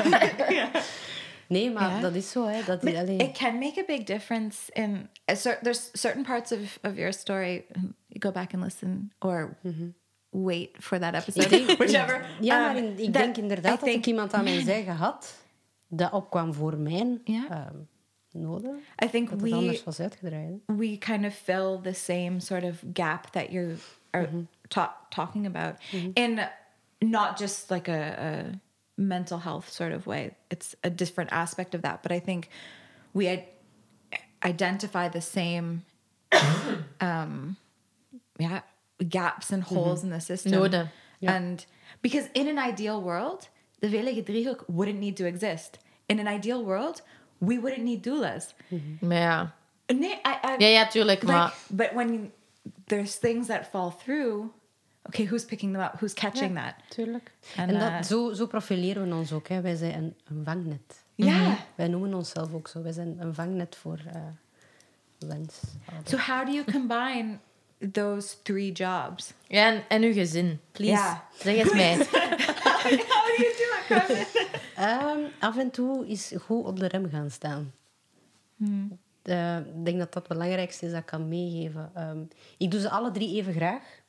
Nee, maar Ja. dat is zo. Hè. Dat, allee, it can make a big difference in a cer- there's certain parts of, of your story um, you go back and listen or wait for that episode. Ik Whichever. Ja, Um, maar in- ik that- denk inderdaad I dat ik iemand aan mijn zij gehad dat opkwam voor mijn Ja. Noden. I think Dat het we anders was uitgedraaid. we kind of fill the same sort of gap that you are mm-hmm. ta- talking about mm-hmm. in not just like a, a mental health sort of way. It's a different aspect of that but i think we identify the same um yeah gaps and mm-hmm. holes in the system. Noden. and because in an ideal world the veilige driehoek wouldn't need to exist. In an ideal world we wouldn't need doulas Maar ja. Nee, I, I, Ja, ja, tuurlijk. like, Maar but when you, there's things that fall through, okay, who's picking them up? Who's catching that? Tuurlijk. En, En, dat, eh, zo, zo profileren we ons ook. Hè. Wij zijn een, een vangnet. Yeah. Mhm. Wij noemen onszelf ook zo. Wij zijn een vangnet voor eh wens. So how do you combine those three jobs? Ja, en, en uw gezin. Please. Ja. Zeg het mij. how do you do it, Carmen? Ehm, af en toe is goed op de rem gaan staan. Eh, ik denk dat dat het belangrijkste is dat ik kan meegeven. Ehm, ik doe ze alle drie even graag.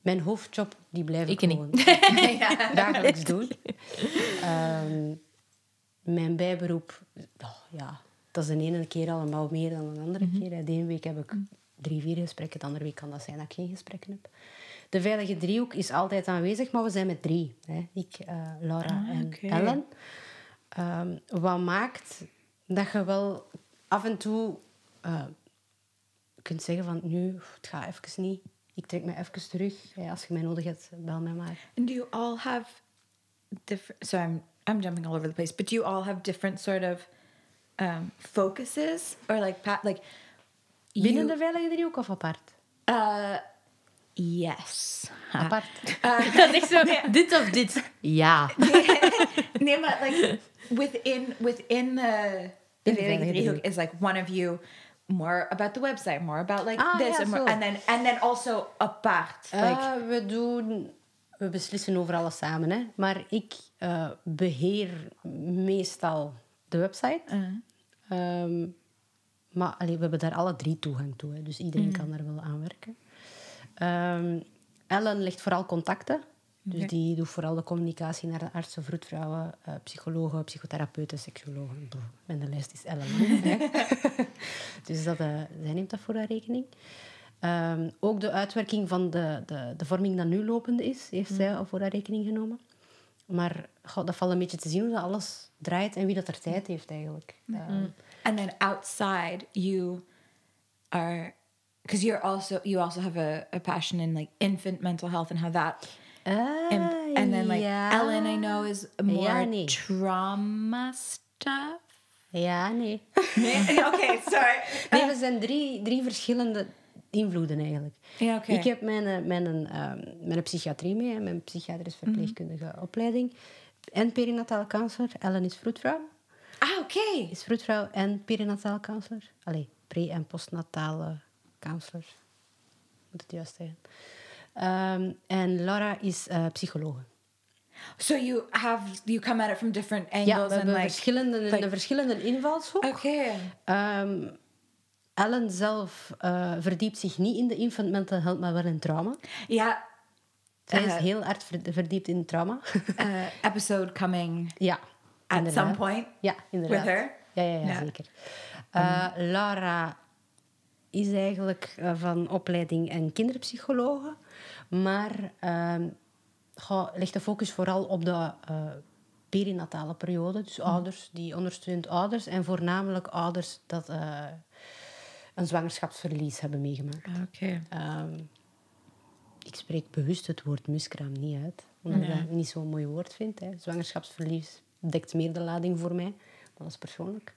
Mijn hoofdjob, die blijf ik, Ik niet. gewoon dagelijks doen. Ehm, mijn bijberoep, oh, ja, dat is de ene keer allemaal meer dan de andere keer. hè. De ene week heb ik drie, vier gesprekken. De andere week kan dat zijn dat ik geen gesprekken heb. De veilige driehoek is altijd aanwezig, maar we zijn met drie. Hè. Ik, eh, Laura en oké. Ellen. Ehm, wat maakt dat je wel af en toe eh, kunt zeggen van nu, het gaat even niet. Ik trek me even terug. Ja, als je mij nodig hebt, bel mij maar. And do you all have different? So I'm I'm jumping all over the place, but do you all have different sort of um, focuses or like like Binnen you- de veilige driehoek of apart? Uh, yes. Apart. Dat is echt zo, dit of dit. Ja. Nee, but like within within the the the Driehoek is like one of you more about the website, more about like Ah, this, ja, and, more, zo. and then and then also apart. Like Eh, we doen... We beslissen over alles samen, hè. Maar ik eh, beheer meestal de website. Ehm, maar allee, we hebben daar alle drie toegang toe. Hè. Dus iedereen kan daar wel aan werken. Ehm, Ellen legt vooral contacten. Dus die doet vooral de communicatie naar de artsen, vroedvrouwen, eh, psychologen, psychotherapeuten, seksuologen. Boe, En de lijst is Ellen dus dat, eh, zij neemt dat voor haar rekening. Ehm, ook de uitwerking van de, de, de vorming dat nu lopende is, heeft zij al voor haar rekening genomen. Maar dat valt een beetje te zien hoe dat alles draait en wie dat er tijd heeft eigenlijk. Ehm, and then outside you are because you're also you also have a, a passion in like infant mental health and how that and, and then like. Ellen I know is more Ja, nee. trauma stuff. Ja, nee. okay, sorry. Nee, we zijn drie, drie verschillende invloeden eigenlijk. Ja, oké. Ik heb mijn, mijn, ehm, mijn psychiatrie mee, mijn psychiatrisch verpleegkundige opleiding. En perinataal counselor. Ellen is vroedvrouw. Ah, okay. Is vroedvrouw en perinataal counselor. Allee, pre- en postnatale counselor. Moet het juist zijn. Ehm, en Laura is eh psychologe. So you have you come at it from different angles Ja, we hebben like verschillende, like- een verschillende invalshoek. okay. Ehm, Ellen zelf eh, verdiept zich niet in de infant mental health, maar wel in trauma. Yeah. Zij is Eh. heel hard ver- verdiept in trauma. Uh, episode coming ja, at inderdaad. some point. Ja, inderdaad. With her? Ja, ja, ja, Ja. zeker. Laura is eigenlijk eh, van opleiding en kinderpsychologe, maar legt de focus vooral op de eh, perinatale periode. Dus ouders die ondersteunt ouders en voornamelijk ouders dat eh, een zwangerschapsverlies hebben meegemaakt. Okay. Ehm, ik spreek bewust het woord miskraam niet uit, omdat ik dat niet zo'n mooi woord vind. Hè. Zwangerschapsverlies dekt meer de lading voor mij, dat is persoonlijk.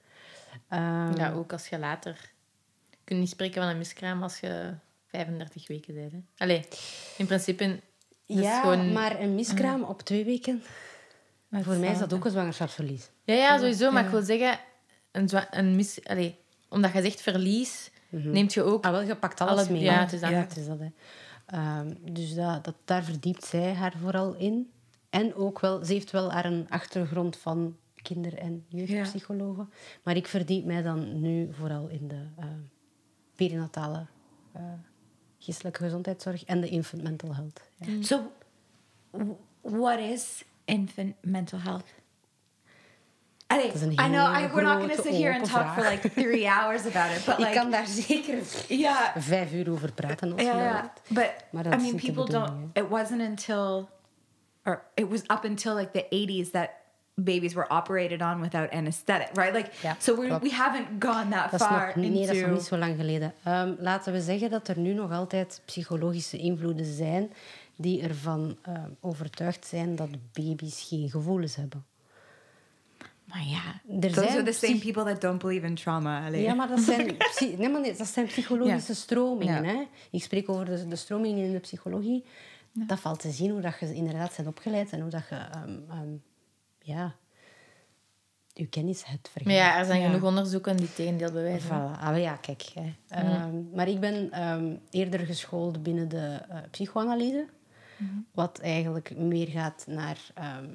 Ehm, Ja, ook als je later... Je kunt niet spreken van een miskraam als je 35 weken bent. Hè. Allee, in principe... ja, gewoon- maar een miskraam op twee weken, voor mij is dat ook een zwangerschapsverlies. Ja, ja, sowieso. Maar ik wil zeggen, een, zwa- een mis... Allee, omdat je zegt verlies, neemt je ook... Ah, wel, je pakt alles Alle- mee. ja, het is dat. het is dat hè. Ehm, dus dat, dat, daar verdiept zij haar vooral in. En ook wel, ze heeft wel haar een achtergrond van kinder- en jeugdpsychologen. Maar ik verdiep mij dan nu vooral in de eh, perinatale eh, geestelijke gezondheidszorg en de infant mental health. Ja. So, w- what is infant mental health? I, know I, we're not going to sit here and talk for like three hours about it, but Ik like, kan daar zeker yeah, vijf uur over praten als yeah. But Maar I dat is mean, people don't. It wasn't until, or it was up until like the '80s that babies were operated on without anesthetic, right? Like, Ja, so we we haven't gone that Dat far nog, nee, dat is nog into. niet zo lang geleden. Ehm, laten we zeggen dat er nu nog altijd psychologische invloeden zijn die ervan ehm, overtuigd zijn dat baby's geen gevoelens hebben. Maar ja, Er those zijn are the same people that don't believe in trauma. allee. Ja, maar dat zijn, nee, maar nee, dat zijn psychologische stromingen. Hè? Ik spreek over de, de stromingen in de psychologie. Dat valt te zien hoe dat je inderdaad bent opgeleid en hoe dat je ehm, ja, je kennis hebt Maar vergaard. ja, er zijn Ja. genoeg onderzoeken die tegendeel bewijzen. Voilà. Ah, ja, kijk. Hè. Ehm, maar ik ben ehm, eerder geschoold binnen de eh, psychoanalyse. Wat eigenlijk meer gaat naar... ehm,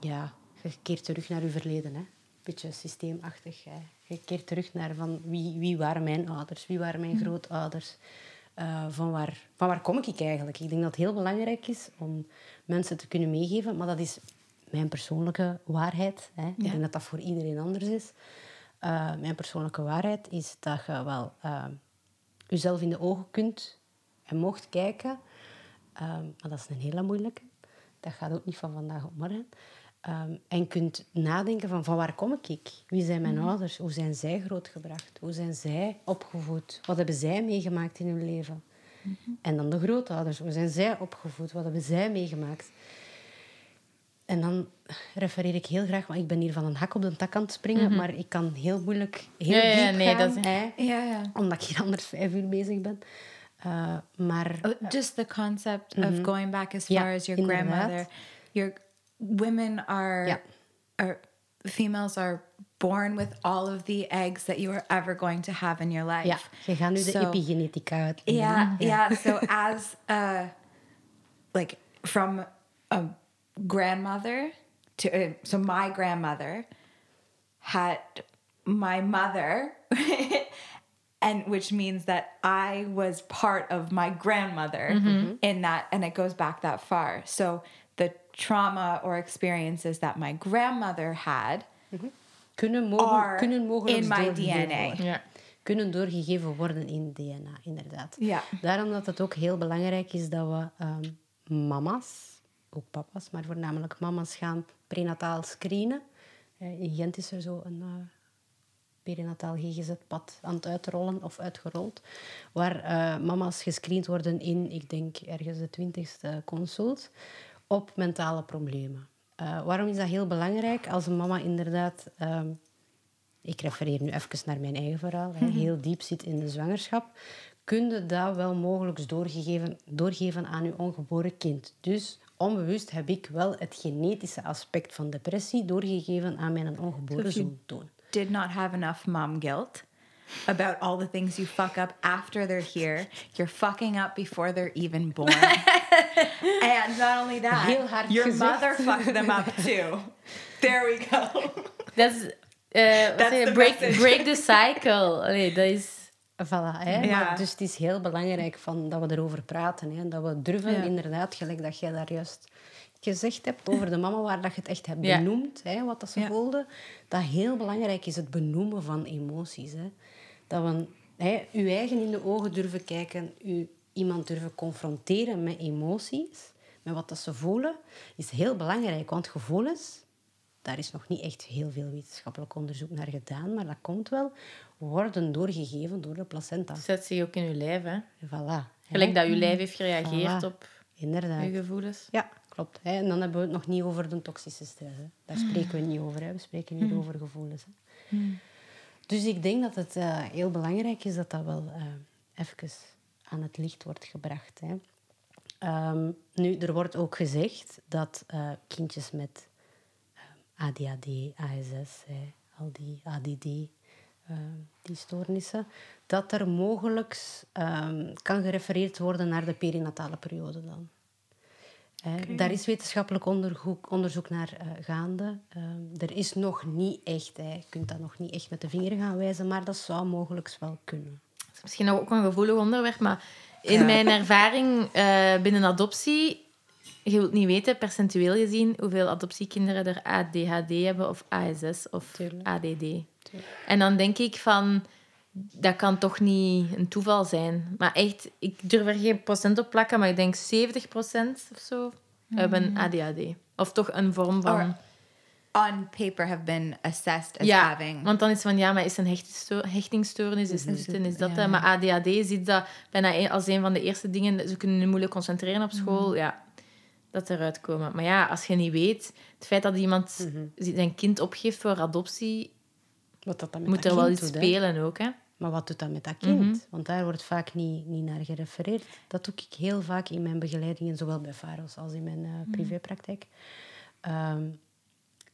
ja, je keert terug naar je verleden. Hè. Beetje systeemachtig. Hè. Je keert terug naar van wie, wie waren mijn ouders? Wie waren mijn grootouders? Eh, van, waar, van waar kom ik eigenlijk? Ik denk dat het heel belangrijk is om mensen te kunnen meegeven. Maar dat is mijn persoonlijke waarheid. Hè. Ik denk dat dat voor iedereen anders is. Eh, mijn persoonlijke waarheid is dat je wel eh, jezelf in de ogen kunt en mocht kijken. Ehm, maar dat is een hele moeilijke. Dat gaat ook niet van vandaag op morgen. Ehm, en kunt nadenken van, van waar kom ik? Wie zijn mijn ouders? Hoe zijn zij grootgebracht? Hoe zijn zij opgevoed? Wat hebben zij meegemaakt in hun leven? En dan de grootouders. Hoe zijn zij opgevoed? Wat hebben zij meegemaakt? En dan refereer ik heel graag, want ik ben hier van een hak op de tak aan het springen, maar ik kan heel moeilijk heel Ja, ja, diep nee, gaan, dat is- hè, Yeah, yeah. omdat ik hier anders vijf uur bezig ben. Uh, maar Oh, just the concept of going back as Ja, far as your inderdaad. grandmother. Your women are, Ja. are females are born with all of the eggs that you are ever going to have in your life. ja, je gaat nu de epigenetica uit. Yeah, yeah. So as uh, like from a grandmother to uh, so my grandmother had my mother, and which means that I was part of my grandmother mm-hmm. Mm-hmm. in that, and it goes back that far. So the trauma or experiences that my grandmother had mm-hmm. Kunnen, mogen, are kunnen mogelijk in my DNA. worden. Ja. Kunnen doorgegeven worden in DNA, inderdaad. Ja. Daarom dat het ook heel belangrijk is dat we ehm, mama's, ook papa's, maar voornamelijk mama's gaan prenataal screenen. Eh, in Gent is er zo een eh, perinataal GGZ-pad aan het uitrollen of uitgerold, waar eh, mama's gescreend worden in, ik denk, ergens de twintigste consult, op mentale problemen. Waarom is dat heel belangrijk? Als een mama inderdaad, ehm, ik refereer nu even naar mijn eigen verhaal, hè, heel diep zit in de zwangerschap, kun je dat wel mogelijk doorgegeven, doorgeven aan je ongeboren kind. Dus onbewust heb ik wel het genetische aspect van depressie doorgegeven aan mijn ongeboren zoon. did not have enough mom guilt about all the things you fuck up after they're here. You're fucking up before they're even born. and not only that, your gezegd. mother fucked them up too. There we go. Eh, That's je? the break, message. break the cycle. Allee, dat is... Voilà, hè? Ja. Maar dus het is heel belangrijk van, dat we erover praten. Hè? Dat we durven, Ja. inderdaad, gelijk dat jij daar juist gezegd hebt over de mama, waar dat je het echt hebt Ja. benoemd, hè, wat dat ze voelde. Dat heel belangrijk is, het benoemen van emoties. Hè? Dat we hè, je eigen in de ogen durven kijken, u, iemand durven confronteren met emoties, met wat dat ze voelen, is heel belangrijk. Want gevoelens, daar is nog niet echt heel veel wetenschappelijk onderzoek naar gedaan, maar dat komt wel, worden doorgegeven door de placenta. Zet zich ook in je lijf, hè. Voilà. Gelijk dat je lijf heeft gereageerd Voilà. op Inderdaad. je gevoelens. Ja, klopt. Hè. En dan hebben we het nog niet over de toxische stress. Hè. Daar spreken we niet over. Hè. We spreken hier over gevoelens. Hè. Dus ik denk dat het eh, heel belangrijk is dat dat wel eh even aan het licht wordt gebracht. Hè. Ehm, nu, er wordt ook gezegd dat eh, kindjes met ADHD, ASS, hè, al die ADD, die stoornissen, dat er mogelijk ehm, kan gerefereerd worden naar de perinatale periode dan. Hè, Daar is wetenschappelijk onderzoek, onderzoek naar eh, gaande. Ehm, er is nog niet echt, hè, je kunt dat nog niet echt met de vinger gaan wijzen, maar dat zou mogelijk wel kunnen. Dat is misschien ook een gevoelig onderwerp, maar in mijn ervaring eh, binnen adoptie, je wilt niet weten, percentueel gezien, hoeveel adoptiekinderen er ADHD hebben of ASS of Tuurlijk. ADD. En dan denk ik van, dat kan toch niet een toeval zijn. Maar echt, ik durf er geen procent op plakken, maar ik denk 70 procent of zo hebben ADHD. Of toch een vorm van... Or on paper have been assessed as ja, having. want dan is het van, ja, maar is een hechtingsto- hechtingstoornis, is dit en is dat. Ja. hè? Maar ADHD ziet dat bijna als een van de eerste dingen. Ze kunnen moeilijk concentreren op school. Ja, dat eruit komen. Maar ja, als je niet weet, het feit dat iemand zijn kind opgeeft voor adoptie, Wat dat dan met moet dat er wel iets doet, hè. spelen ook, hè? Maar wat doet dat met dat kind? Want daar wordt vaak niet, niet naar gerefereerd. Dat doe ik heel vaak in mijn begeleidingen, zowel bij VAROS als in mijn eh, privépraktijk. Ehm,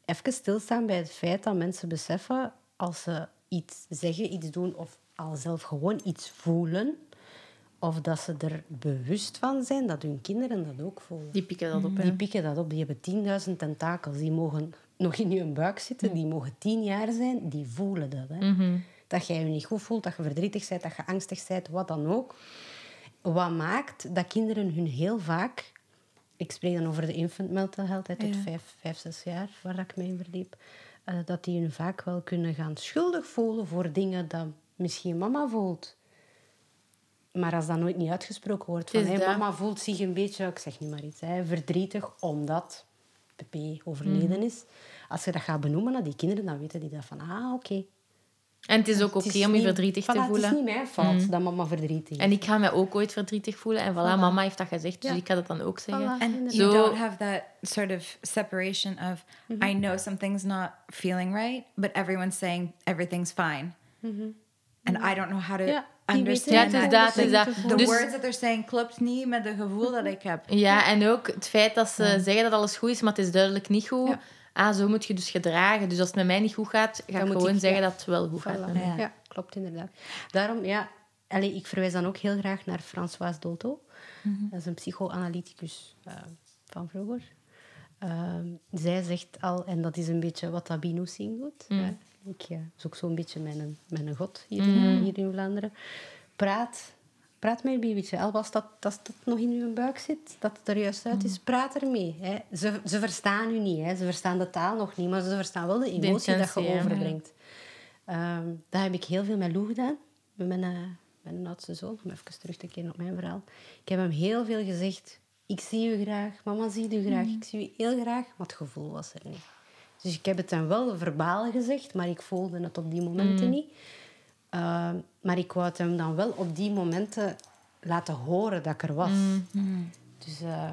even stilstaan bij het feit dat mensen beseffen, als ze iets zeggen, iets doen of al zelf gewoon iets voelen, of dat ze er bewust van zijn dat hun kinderen dat ook voelen. Die pikken dat op, hè? Die pikken dat op. Die hebben 10.000 tentakels. Die mogen nog in je buik zitten. Die mogen tien jaar zijn. Die voelen dat. Hè. Dat jij je niet goed voelt, dat je verdrietig bent, dat je angstig bent, wat dan ook. Wat maakt dat kinderen hun heel vaak... Ik spreek dan over de infant mental health, hè, tot Ja. vijf, vijf, zes jaar, waar ik me in verdiep. eh, dat die hun vaak wel kunnen gaan schuldig voelen voor dingen dat misschien mama voelt. Maar als dat nooit niet uitgesproken wordt, van hey, mama voelt zich een beetje, ik zeg niet maar iets, hè, verdrietig omdat Pepe overleden is. Als je dat gaat benoemen naar die kinderen, dan weten die dat van, ah, oké. En het is ook oké om je niet- verdrietig voilà, te Het is voelen. niet mijn fout dat mama verdrietig is. En ik ga me ook ooit verdrietig voelen. En voilà, mama heeft dat gezegd, dus Ja. ik ga dat dan ook zeggen. Voilà. Inderdaad. you don't have that sort of separation of I know something's not feeling right, but everyone's saying everything's fine. And I don't know how to understand Ja, het is dat, het is dat dat. te The Dus- words that they're saying klopt niet met het gevoel dat ik heb. Ja, en ook het feit dat ze zeggen dat alles goed is, maar het is duidelijk niet goed. Ja. Ah, zo moet je dus gedragen. Dus als het met mij niet goed gaat, ga ik gewoon ik- zeggen ja. dat het wel goed gaat. Voilà. Ja. Ja. klopt inderdaad. Daarom, ja, allee, ik verwijs dan ook heel graag naar Françoise Dolto. Dat is een psychoanalyticus eh, van vroeger. Ehm, zij zegt al, en dat is een beetje wat Sabine Singh doet. hè. Ik ja, is ook zo'n beetje mijn, mijn god hier, hier in Vlaanderen. Praat, praat met je babytje. Al was dat, dat dat nog in je buik zit, dat het er juist uit is, praat ermee. Hè. Ze, ze verstaan u niet, hè. ze verstaan de taal nog niet, maar ze verstaan wel de emotie dat je ja. overbrengt. Ehm, dat heb ik heel veel met Lou gedaan, met mijn, eh, mijn oudste zoon, om even terug te keren op mijn verhaal. Ik heb hem heel veel gezegd, ik zie u graag, mama ziet u graag, ik zie u heel graag, maar het gevoel was er niet. Dus ik heb het dan wel verbaal gezegd, maar ik voelde het op die momenten niet. Ehm, maar ik wou het hem dan wel op die momenten laten horen dat ik er was. Dus, eh,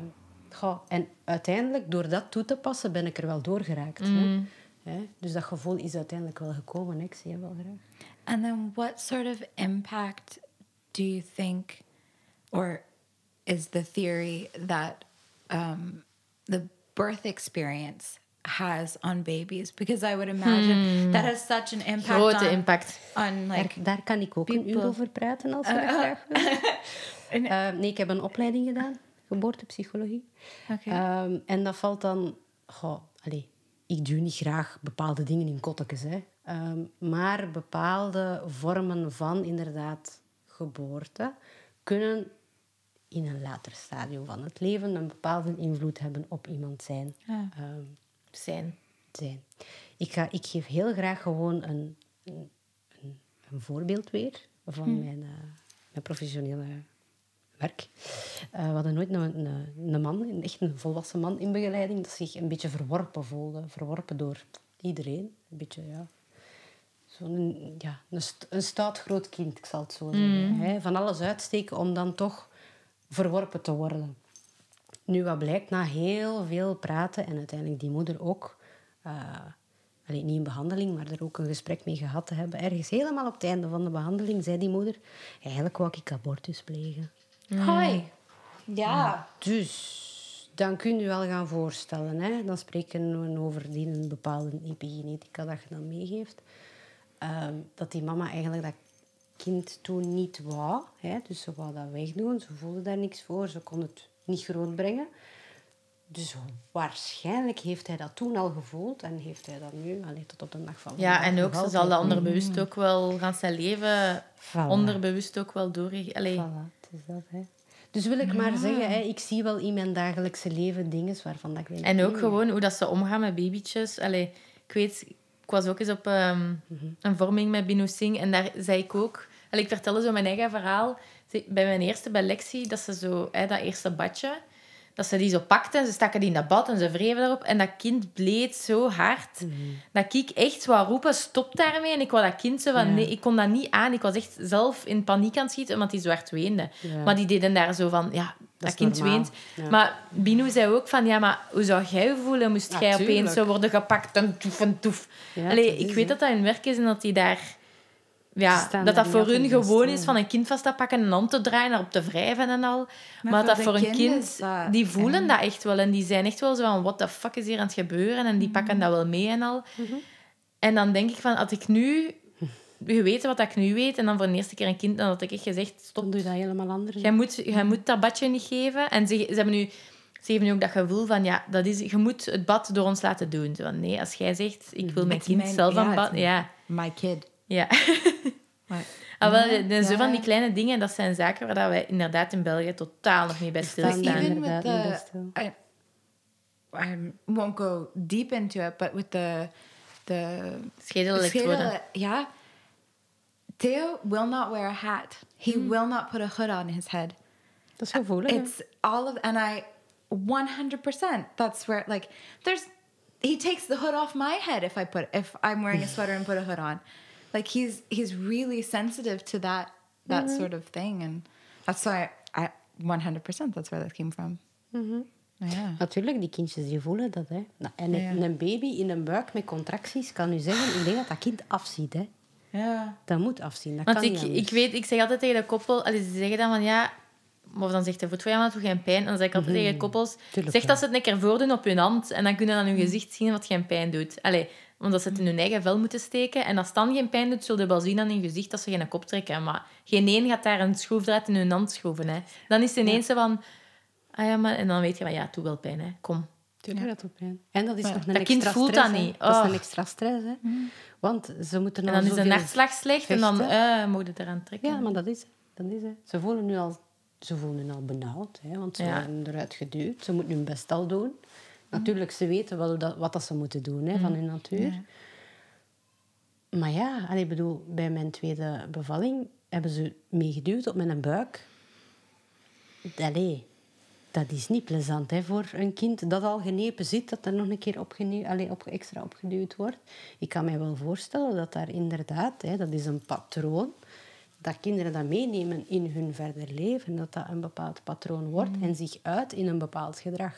goh, en uiteindelijk, door dat toe te passen, ben ik er wel doorgeraakt. Hè? Hè? Dus dat gevoel is uiteindelijk wel gekomen. hè. Ik zie hem wel graag. And then what sort of impact do you think, or is the theory that um, the birth experience has on babies? Because I would imagine that has such an impact Grote on, impact. on like Daar, daar kan ik ook een uur over praten, als je dat graag wil. Eh, nee, ik heb een opleiding gedaan, geboortepsychologie. Oké. Ehm, en dat valt dan... Goh, allee, ik duw niet graag bepaalde dingen in kottekes, hè. Ehm, maar bepaalde vormen van inderdaad geboorte kunnen in een later stadium van het leven een bepaalde invloed hebben op iemand zijn. Ja. ehm, Zijn. zijn. Ik, ga, ik geef heel graag gewoon een, een, een, voorbeeld weer van mijn, eh, mijn professionele werk. Eh, we hadden nooit een, een, een man, een echt een volwassen man in begeleiding, dat zich een beetje verworpen voelde. Verworpen door iedereen. Een beetje, ja... Zo'n ja, een, st- een stout groot kind, ik zal het zo zeggen. Hè? Van alles uitsteken om dan toch verworpen te worden. Nu, wat blijkt, na heel veel praten en uiteindelijk die moeder ook, eh, allee, niet in behandeling, maar er ook een gesprek mee gehad te hebben, ergens helemaal op het einde van de behandeling, zei die moeder, eigenlijk wou ik abortus plegen. Hoi. Ja. Dus dan kun je wel gaan voorstellen, hè? dan spreken we over die een bepaalde epigenetica dat je dan meegeeft, ehm, dat die mama eigenlijk dat kind toen niet wou. Hè? Dus ze wou dat wegdoen, ze voelde daar niks voor, ze kon het niet grootbrengen. Dus waarschijnlijk heeft hij dat toen al gevoeld en heeft hij dat nu, allee, tot op de dag van Ja, en ook, ze zal dat onderbewust ook wel, gaan zijn leven Voilà. onderbewust ook wel door. Allee, Voilà, het is dat, hè. Dus wil ik maar zeggen, hè, ik zie wel in mijn dagelijkse leven dingen waarvan dat ik denk... En ook gewoon hoe dat ze omgaan met babytjes. Allee, ik weet, ik was ook eens op ehm, een vorming met Binu Singh en daar zei ik ook... Allee, ik vertelde zo mijn eigen verhaal. Bij mijn eerste bij Lexie, dat ze zo... Hè, dat eerste badje, dat ze die zo pakte en ze staken die in dat bad en ze wreven erop. En dat kind bleed zo hard dat ik echt wou roepen, stop daarmee. En ik wou dat kind zo van... Ja. Nee, ik kon dat niet aan. Ik was echt zelf in paniek aan het schieten, omdat die zo hard weende. Ja. Maar die deden daar zo van... Ja, dat, kind normaal. weent. Ja. Maar Binu zei ook van... Ja, maar hoe zou jij je voelen? Moest jij opeens zo worden gepakt en toef en toef? Allee, ik weet dat dat hun werk is en dat die daar... Ja, dat dat voor hun gewoon is van een kind vast te pakken en hand te draaien, erop te wrijven en al. Maar, voor dat voor een kind, dat die voelen dat echt wel. En die zijn echt wel zo van, what the fuck is hier aan het gebeuren? En die pakken dat wel mee en al. En dan denk ik van, had ik nu geweten wat ik nu weet, en dan voor de eerste keer een kind, dan had ik echt gezegd, stop, Dan doe je dat helemaal anders. Jij moet, jij moet dat badje niet geven. En ze, ze, hebben nu, ze geven nu ook dat gevoel van, ja, dat is, je moet het bad door ons laten doen. Zo van, nee, als jij zegt, ik wil mijn kind mijn- zelf ja, aan bad... it's Ja, My kid. Ja. Maar- Ah, wel, Ja, de- de- zo ja. van die kleine dingen, dat zijn zaken waar dat wij inderdaad in België totaal nog niet bij stilstaan. even with inderdaad the, stil. I, I won't go deep into it, but with the the Schedelelektroden. schedel- yeah, Theo will not wear a hat. He will not put a hood on his head. Dat is gevoelig. It's all of, and I, one hundred percent. That's where like there's. He takes the hood off my head if I put if I'm wearing a sweater and put a hood on, like he's he's really sensitive to that that sort of thing, and that's why I one hundred percent. That's where that came from. Yeah. Natuurlijk, die kindjes die voelen dat. Hè. Nou, en Ja. een baby in een buik met contracties kan u zeggen, ik denk dat dat kind afziet. Hè. Yeah. Dat moet afzien. Dat Want kan ik, ik weet, ik zeg altijd tegen de koppel, allee, ze zeggen dan van ja, of dan zegt de voet van ja, maar dat doet geen pijn. En dan zeg ik altijd tegen de koppels, Tuurlijk zeg dat ze het een keer voordoen op hun hand en dan kunnen ze aan hun gezicht zien wat geen pijn doet. Allee, omdat ze het in hun eigen vel moeten steken. En als het dan geen pijn doet, zullen je wel zien aan hun gezicht dat ze geen kop trekken. Maar geen één gaat daar een schroefdraad in hun hand schroeven. Hè. Dan is het ineens van, ah ja, maar... En dan weet je van ja, het doet wel pijn, hè. kom. Tuurlijk, dat doet pijn. En dat is Maar nog een dat kind extra voelt stress, dat niet. Dat is Oh. een extra stress. Hè. Want ze moeten En al dan is de nachtslag slecht en dan eh moet het eraan trekken. Ja, maar dat is, dat is het. Ze voelen nu al, ze voelen nu al benauwd, hè, want ze Ja. worden eruit geduwd. Ze moeten hun best al doen. Natuurlijk, ze weten wel dat, wat dat ze moeten doen hè, van hun natuur. Maar ja, ik bedoel, bij mijn tweede bevalling hebben ze meegeduwd op mijn buik. Allee, dat is niet plezant hè, voor een kind dat al genepen zit, dat er nog een keer opgene- allee, op, extra opgeduwd wordt. Ik kan mij wel voorstellen dat daar inderdaad, hè, dat is een patroon, dat kinderen dat meenemen in hun verder leven, dat dat een bepaald patroon wordt en zich uit in een bepaald gedrag.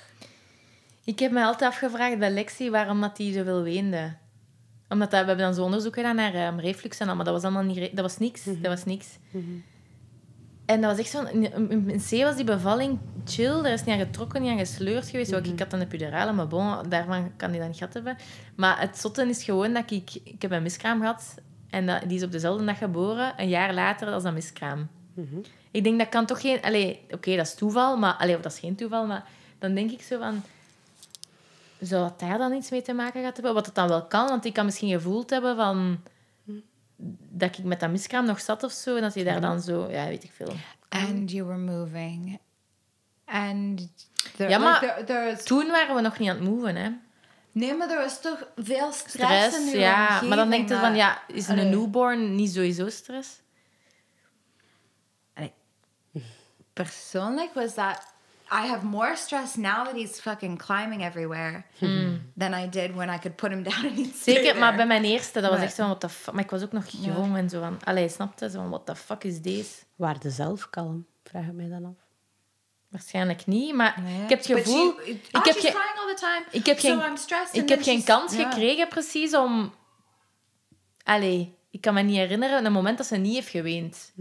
Ik heb me altijd afgevraagd bij Lexi waarom dat die zoveel weende. Omdat dat, we hebben dan zo onderzoek gedaan naar ehm, reflux en al, maar dat was allemaal niet... Dat was niks. Dat was niks. En dat was echt zo'n... In, C was die bevalling chill. Er is niet aan getrokken, niet aan gesleurd geweest. Ook, ik had dan een epidurale, maar bon, daarvan kan die dan niet gehad hebben. Maar het zotte is gewoon dat ik... Ik heb een miskraam gehad en dat, die is op dezelfde dag geboren. Een jaar later als dat miskraam. Ik denk dat kan toch geen... Oké, dat is toeval, maar... Allee, of dat is geen toeval, maar dan denk ik zo van... Zou dat daar dan iets mee te maken gehad hebben? Wat het dan wel kan, want ik kan misschien gevoeld hebben van... Dat ik met dat miskraam nog zat of zo, en dat hij daar dan zo... Ja, weet ik veel. And you were moving. And there, Ja, like, maar there, Toen waren we nog niet aan het moven, hè. Nee, maar er was toch veel stress, Stress, in ja. Maar dan denk je van, ja, is een Allee. newborn niet sowieso stress? Allee. Persoonlijk was dat... I have more stress now that he's fucking climbing everywhere than I did when I could put him down and he'd stay Zeker, there. maar bij mijn eerste, dat was Maar- echt zo van, what the fuck... Maar ik was ook nog jong en zo van... Allee, snapte? Zo van, what the fuck is deze? Waarde zelf kalm, vraag ik mij dan af. Waarschijnlijk niet, maar Nee. ik heb het gevoel... she- ik oh, heb all the time. Ik heb so geen, I'm stressed. ik heb geen kans gekregen precies om... Allee, ik kan me niet herinneren een moment dat ze niet heeft geweend.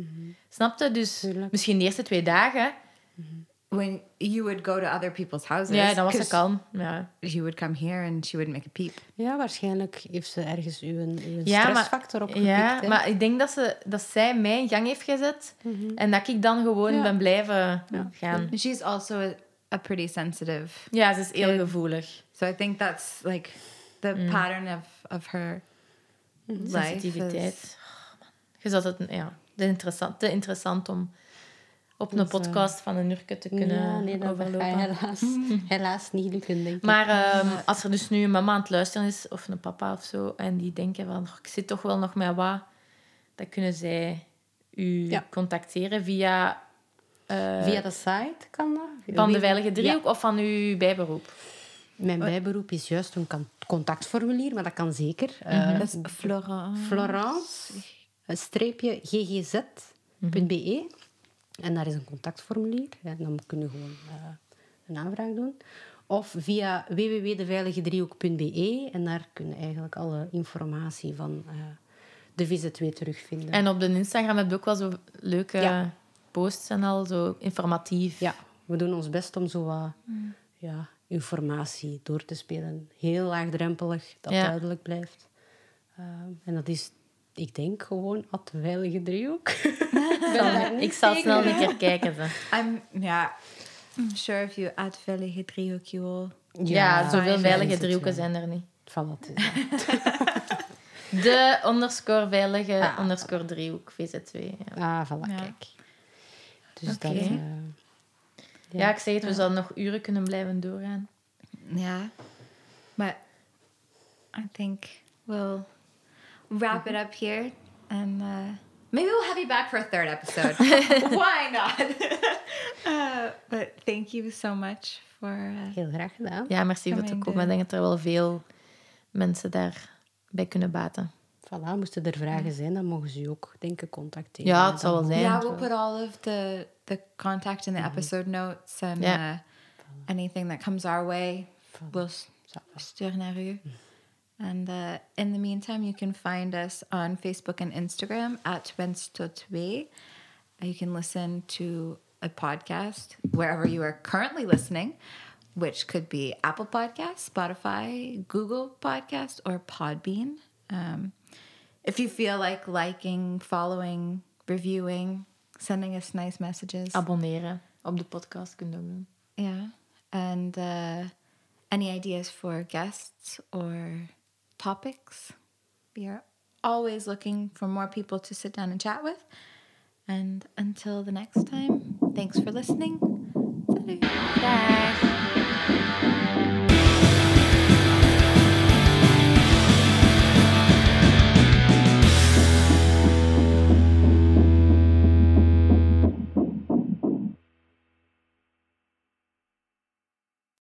Snapte? Dus Tuurlijk. misschien de eerste twee dagen. When you would go to other people's houses. Ja, dan was ze 'cause kalm. Ja, She would come here and she wouldn't make a peep. Ja, waarschijnlijk heeft ze ergens uw, uw ja stressfactor maar, opgepikt. ja, hè. maar ik denk dat, ze, dat zij mij in gang heeft gezet. En dat ik dan gewoon Ja. ben blijven gaan. She's also a, a pretty sensitive. Ja, ze is heel Kid. gevoelig. So I think that's like the pattern of, of her life. Sensitiviteit. is- Oh, man. Je zat het, ja, te interessant, te interessant om op een Dus, eh, podcast van een uur te kunnen ja, nee, dat overlopen. je helaas, helaas niet lukken, denk ik. Maar ehm, als er dus nu een mama aan het luisteren is, of een papa of zo, en die denken van, "Oh, ik zit toch wel nog met wat, dan kunnen zij u Ja. contacteren via, eh, Via de site kan dat. van de Veilige Ja. Driehoek of van uw bijberoep. Mijn bijberoep is juist een contactformulier, maar dat kan zeker. Eh, Dat is Florence. Florence, streepje ggz.be. En daar is een contactformulier. En dan kun je gewoon eh, een aanvraag doen. Of via www.deveiligedriehoek.be. En daar kun je eigenlijk alle informatie van eh, de Visit 2 terugvinden. En op de Instagram heb je ook wel zo leuke Ja. posts en al, zo informatief. Ja, we doen ons best om zo wat ja, informatie door te spelen. Heel laagdrempelig, dat Ja. duidelijk blijft. Ehm, en dat is, ik denk, gewoon at veilige driehoek. Ik zal snel een keer kijken. Ze. I'm yeah. I'm sure if you add Veilige Driehoek, you will. Ja, zoveel veilige driehoeken zijn er niet. Van wat is dat? De underscore veilige Ah. underscore driehoek, VZ2. Ja. Ah, voilà, Ja. kijk. Dus dat... eh, ja, ik zeg het, we zouden nog uren kunnen blijven doorgaan. Yeah. But I think we'll wrap it up here and uh, maybe we'll have you back for a third episode. Why not? uh, but thank you so much for. Uh, heel graag gedaan. Ja, merci voor het Coming komen. Ik denk dat er wel veel mensen daarbij kunnen baten. Voilà, moesten er vragen zijn, dan mogen ze je ook, denk ik, contacteren. Ja, het zal wel zijn. yeah, we'll put all of the the contact in the episode notes and Yeah. uh, anything that comes our way, we'll s- Ça va. sturen naar u. And uh, in the meantime, you can find us on Facebook and Instagram at Wenstotwe. You can listen to a podcast wherever you are currently listening, which could be Apple Podcasts, Spotify, Google Podcast, or Podbean. Um, if you feel like liking, following, reviewing, sending us nice messages. Abonneren op de podcast ook doen. Yeah. And uh, any ideas for guests or topics? We are always looking for more people to sit down and chat with. And until the next time, thanks for listening. Dag!